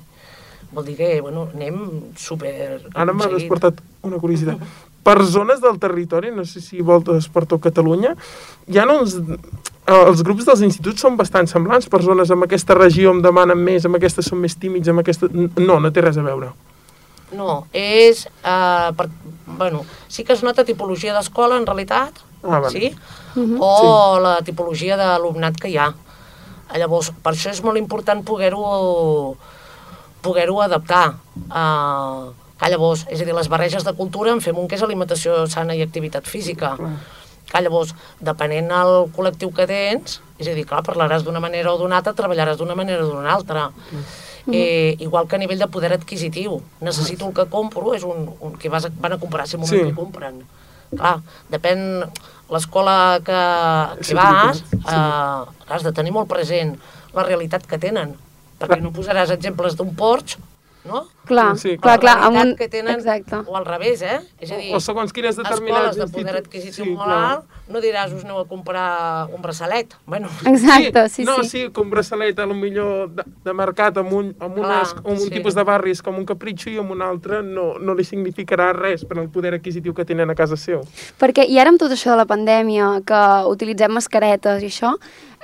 vol dir que, bueno, anem super... Ara m'ha aconseguit. despertat una curiositat. Per zones del territori, no sé si voltes per tot Catalunya, hi ha uns... Els grups dels instituts són bastant semblants. Persones amb aquesta regió em demanen més, amb aquestes són més tímids, amb aquesta... No, no té res a veure. No, és... Uh, per, bueno, sí que es nota tipologia d'escola, en realitat, Ah, vale. sí? Mhm. o la tipologia d'alumnat que hi ha. Llavors, per això és molt important poder-ho poder-ho adaptar. Uh, llavors, és a dir, les barreges de cultura en fem un que és alimentació sana i activitat física. Que llavors, depenent del col·lectiu que tens, és a dir, clar, parlaràs d'una manera o d'una altra, treballaràs d'una manera o d'una altra. Eh, igual que a nivell de poder adquisitiu. Necessito el que compro, és un, un que vas a, van a comprar, si Sí. sí. que compren. Clar, depèn l'escola que, que Sí, vas, sí. eh, has de tenir molt present la realitat que tenen, perquè no posaràs exemples d'un porx, no? Clar, Sí, clar, clar, la amb un... que tenen, Exacte. o al revés, eh? És a dir, O segons quines determinats escoles de poder adquisició Sí, molt clar. alt, no diràs us aneu a comprar un braçalet. Bueno, Exacte, sí, no, sí. sí, que un braçalet a lo millor de, de mercat amb un, amb Clar, unes, amb un sí. tipus de barris com un capritxo i amb un altre no, no li significarà res per al poder adquisitiu que tenen a casa seu. Perquè, i ara amb tot això de la pandèmia, que utilitzem mascaretes i això,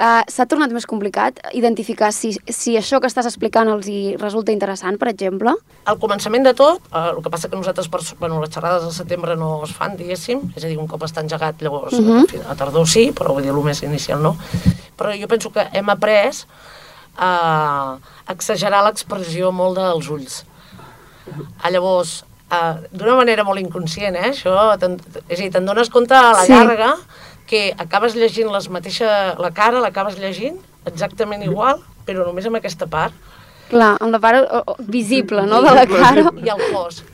eh, s'ha tornat més complicat identificar si, si això que estàs explicant els hi resulta interessant, per exemple? al començament de tot, eh, el que passa que nosaltres, per, bueno, les xerrades al setembre no es fan, diguéssim, és a dir, un cop està engegat, llavors Mhm. a tardor sí, però vull dir, el més inicial no. Però jo penso que hem après a exagerar l'expressió molt dels ulls. Ah, llavors, eh, d'una manera molt inconscient, eh, això, és a dir, te'n dones compte a la Sí. llarga que acabes llegint les mateixa, la cara l'acabes llegint exactament igual, però només amb aquesta part, Clar, amb la part o, o, visible, no?, de la cara. i el cos.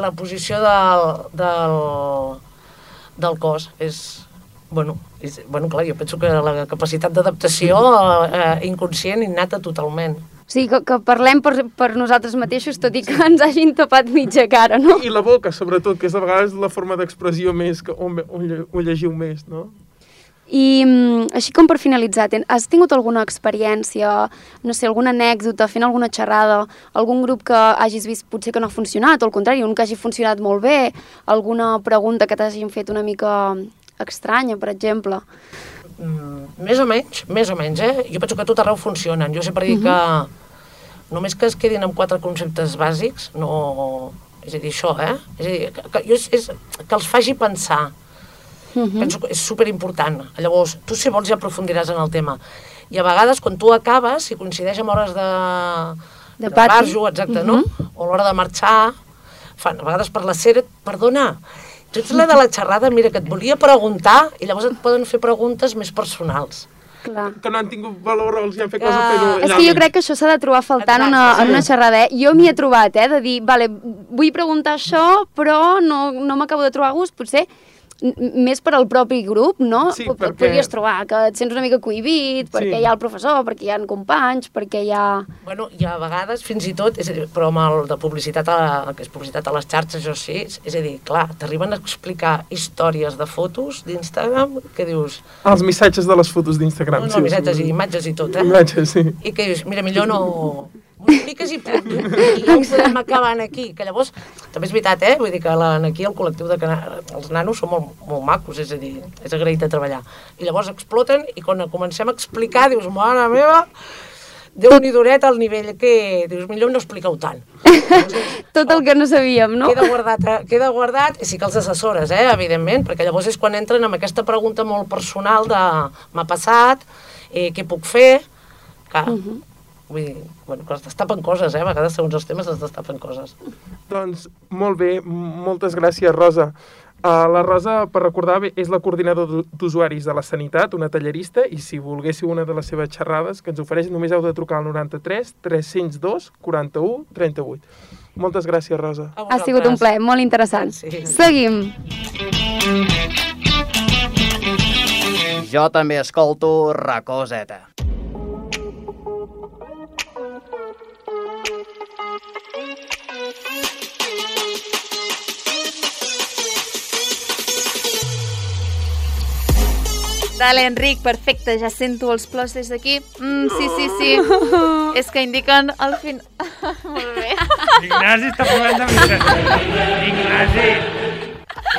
La posició del, del, del cos és... Bueno, és, bueno, clar, jo penso que la capacitat d'adaptació eh, inconscient innata totalment. O sigui, que, que parlem per, per nosaltres mateixos, tot i que ens hagin tapat mitja cara, no? I la boca, sobretot, que és de vegades la forma d'expressió més que on, on, on llegiu més, no? I mm, així com per finalitzar, has tingut alguna experiència, no sé, alguna anècdota, fent alguna xerrada, algun grup que hagis vist potser que no ha funcionat, o al contrari, un que hagi funcionat molt bé, alguna pregunta que t'hagin fet una mica estranya, per exemple? Mm, més o menys, més o menys, eh? Jo penso que a tot arreu funcionen. Jo sempre dic que només que es quedin amb quatre conceptes bàsics, no... És a dir, això, eh? És a dir, que, que, jo és, és, que els faci pensar. Mhm. Penso que és superimportant. Llavors, tu si vols ja aprofundiràs en el tema. I a vegades, quan tu acabes, si coincideix amb hores de, De pati. barjo, exacte, no? O l'hora de marxar, fan, a vegades per la sèrie, perdona, tu ets la de la xerrada, mira, que et volia preguntar, i llavors et poden fer preguntes més personals. Clar. Que no han tingut valor o els hi han fet cosa, Ah, però... És que jo crec que això s'ha de trobar faltant en una, en una xerrada, eh? Jo m'hi he trobat, eh? De dir, vale, vull preguntar això, però no, no m'acabo de trobar a gust, potser més per al propi grup, no? Sí, P- perquè- Podries trobar que et sents una mica cohibit, perquè Sí. hi ha el professor, perquè hi ha companys, perquè hi ha... Bueno, i a vegades, fins i tot, és a dir, però amb el de publicitat, a, la- que és publicitat a les xarxes, això sí, és a dir, clar, t'arriben a explicar històries de fotos d'Instagram que dius... Els missatges de les fotos d'Instagram. No, no, missatges i imatges i tot, eh? Imatges, sí. I que dius, mira, millor no... Multipliques i punt. I ja ho podem acabar aquí. Que llavors, també és veritat, eh? Vull dir que la, aquí el col·lectiu de cana... els nanos són molt, molt macos, és a dir, és agraït de treballar. I llavors exploten i quan comencem a explicar dius, mare meva, déu nhi duret al nivell que dius, millor no expliqueu tant. Tot el que no sabíem, no? Queda guardat, eh? queda guardat, i sí que els assessores, eh, evidentment, perquè llavors és quan entren amb aquesta pregunta molt personal de m'ha passat, eh, què puc fer, que, vull dir, bueno, que es destapen coses, eh, a vegades segons els temes es destapen coses. Doncs molt bé, moltes gràcies, Rosa. Uh, la Rosa, per recordar, bé, és la coordinadora d'u- d'usuaris de la Sanitat, una tallerista, i si volguéssiu una de les seves xerrades que ens ofereix, només heu de trucar al 93 302 41 38. Moltes gràcies, Rosa. Ha sigut un plaer, molt interessant. Sí. Seguim. Jo també escolto Racoseta. Dale, Enric, perfecte, ja sento els plors des d'aquí. Mm, sí, sí, sí. És que indiquen al fin... Molt bé. Ignasi està parlant de veritat. Ignasi.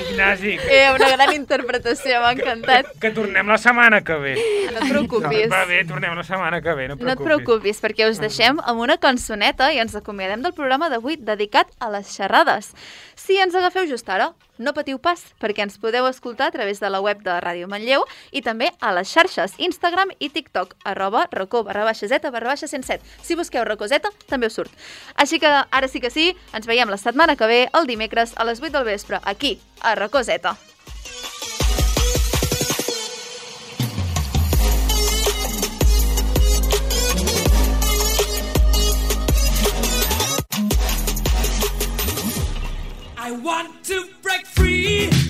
Ignasi. Eh, una gran interpretació, m'ha encantat. Que tornem la setmana que ve. No et preocupis. Va bé, tornem la setmana que ve, no et No et preocupis. preocupis, perquè us deixem amb una cançoneta i ens acomiadem del programa d'avui dedicat a les xerrades. Si ens agafeu just ara, no patiu pas, perquè ens podeu escoltar a través de la web de Ràdio Manlleu i també a les xarxes Instagram i TikTok, arroba racó barra baixa zeta barra baixa 107. Si busqueu racoseta, també us surt. Així que ara sí que sí, ens veiem la setmana que ve, el dimecres, a les 8 del vespre, aquí, a Racoseta. I want to break free.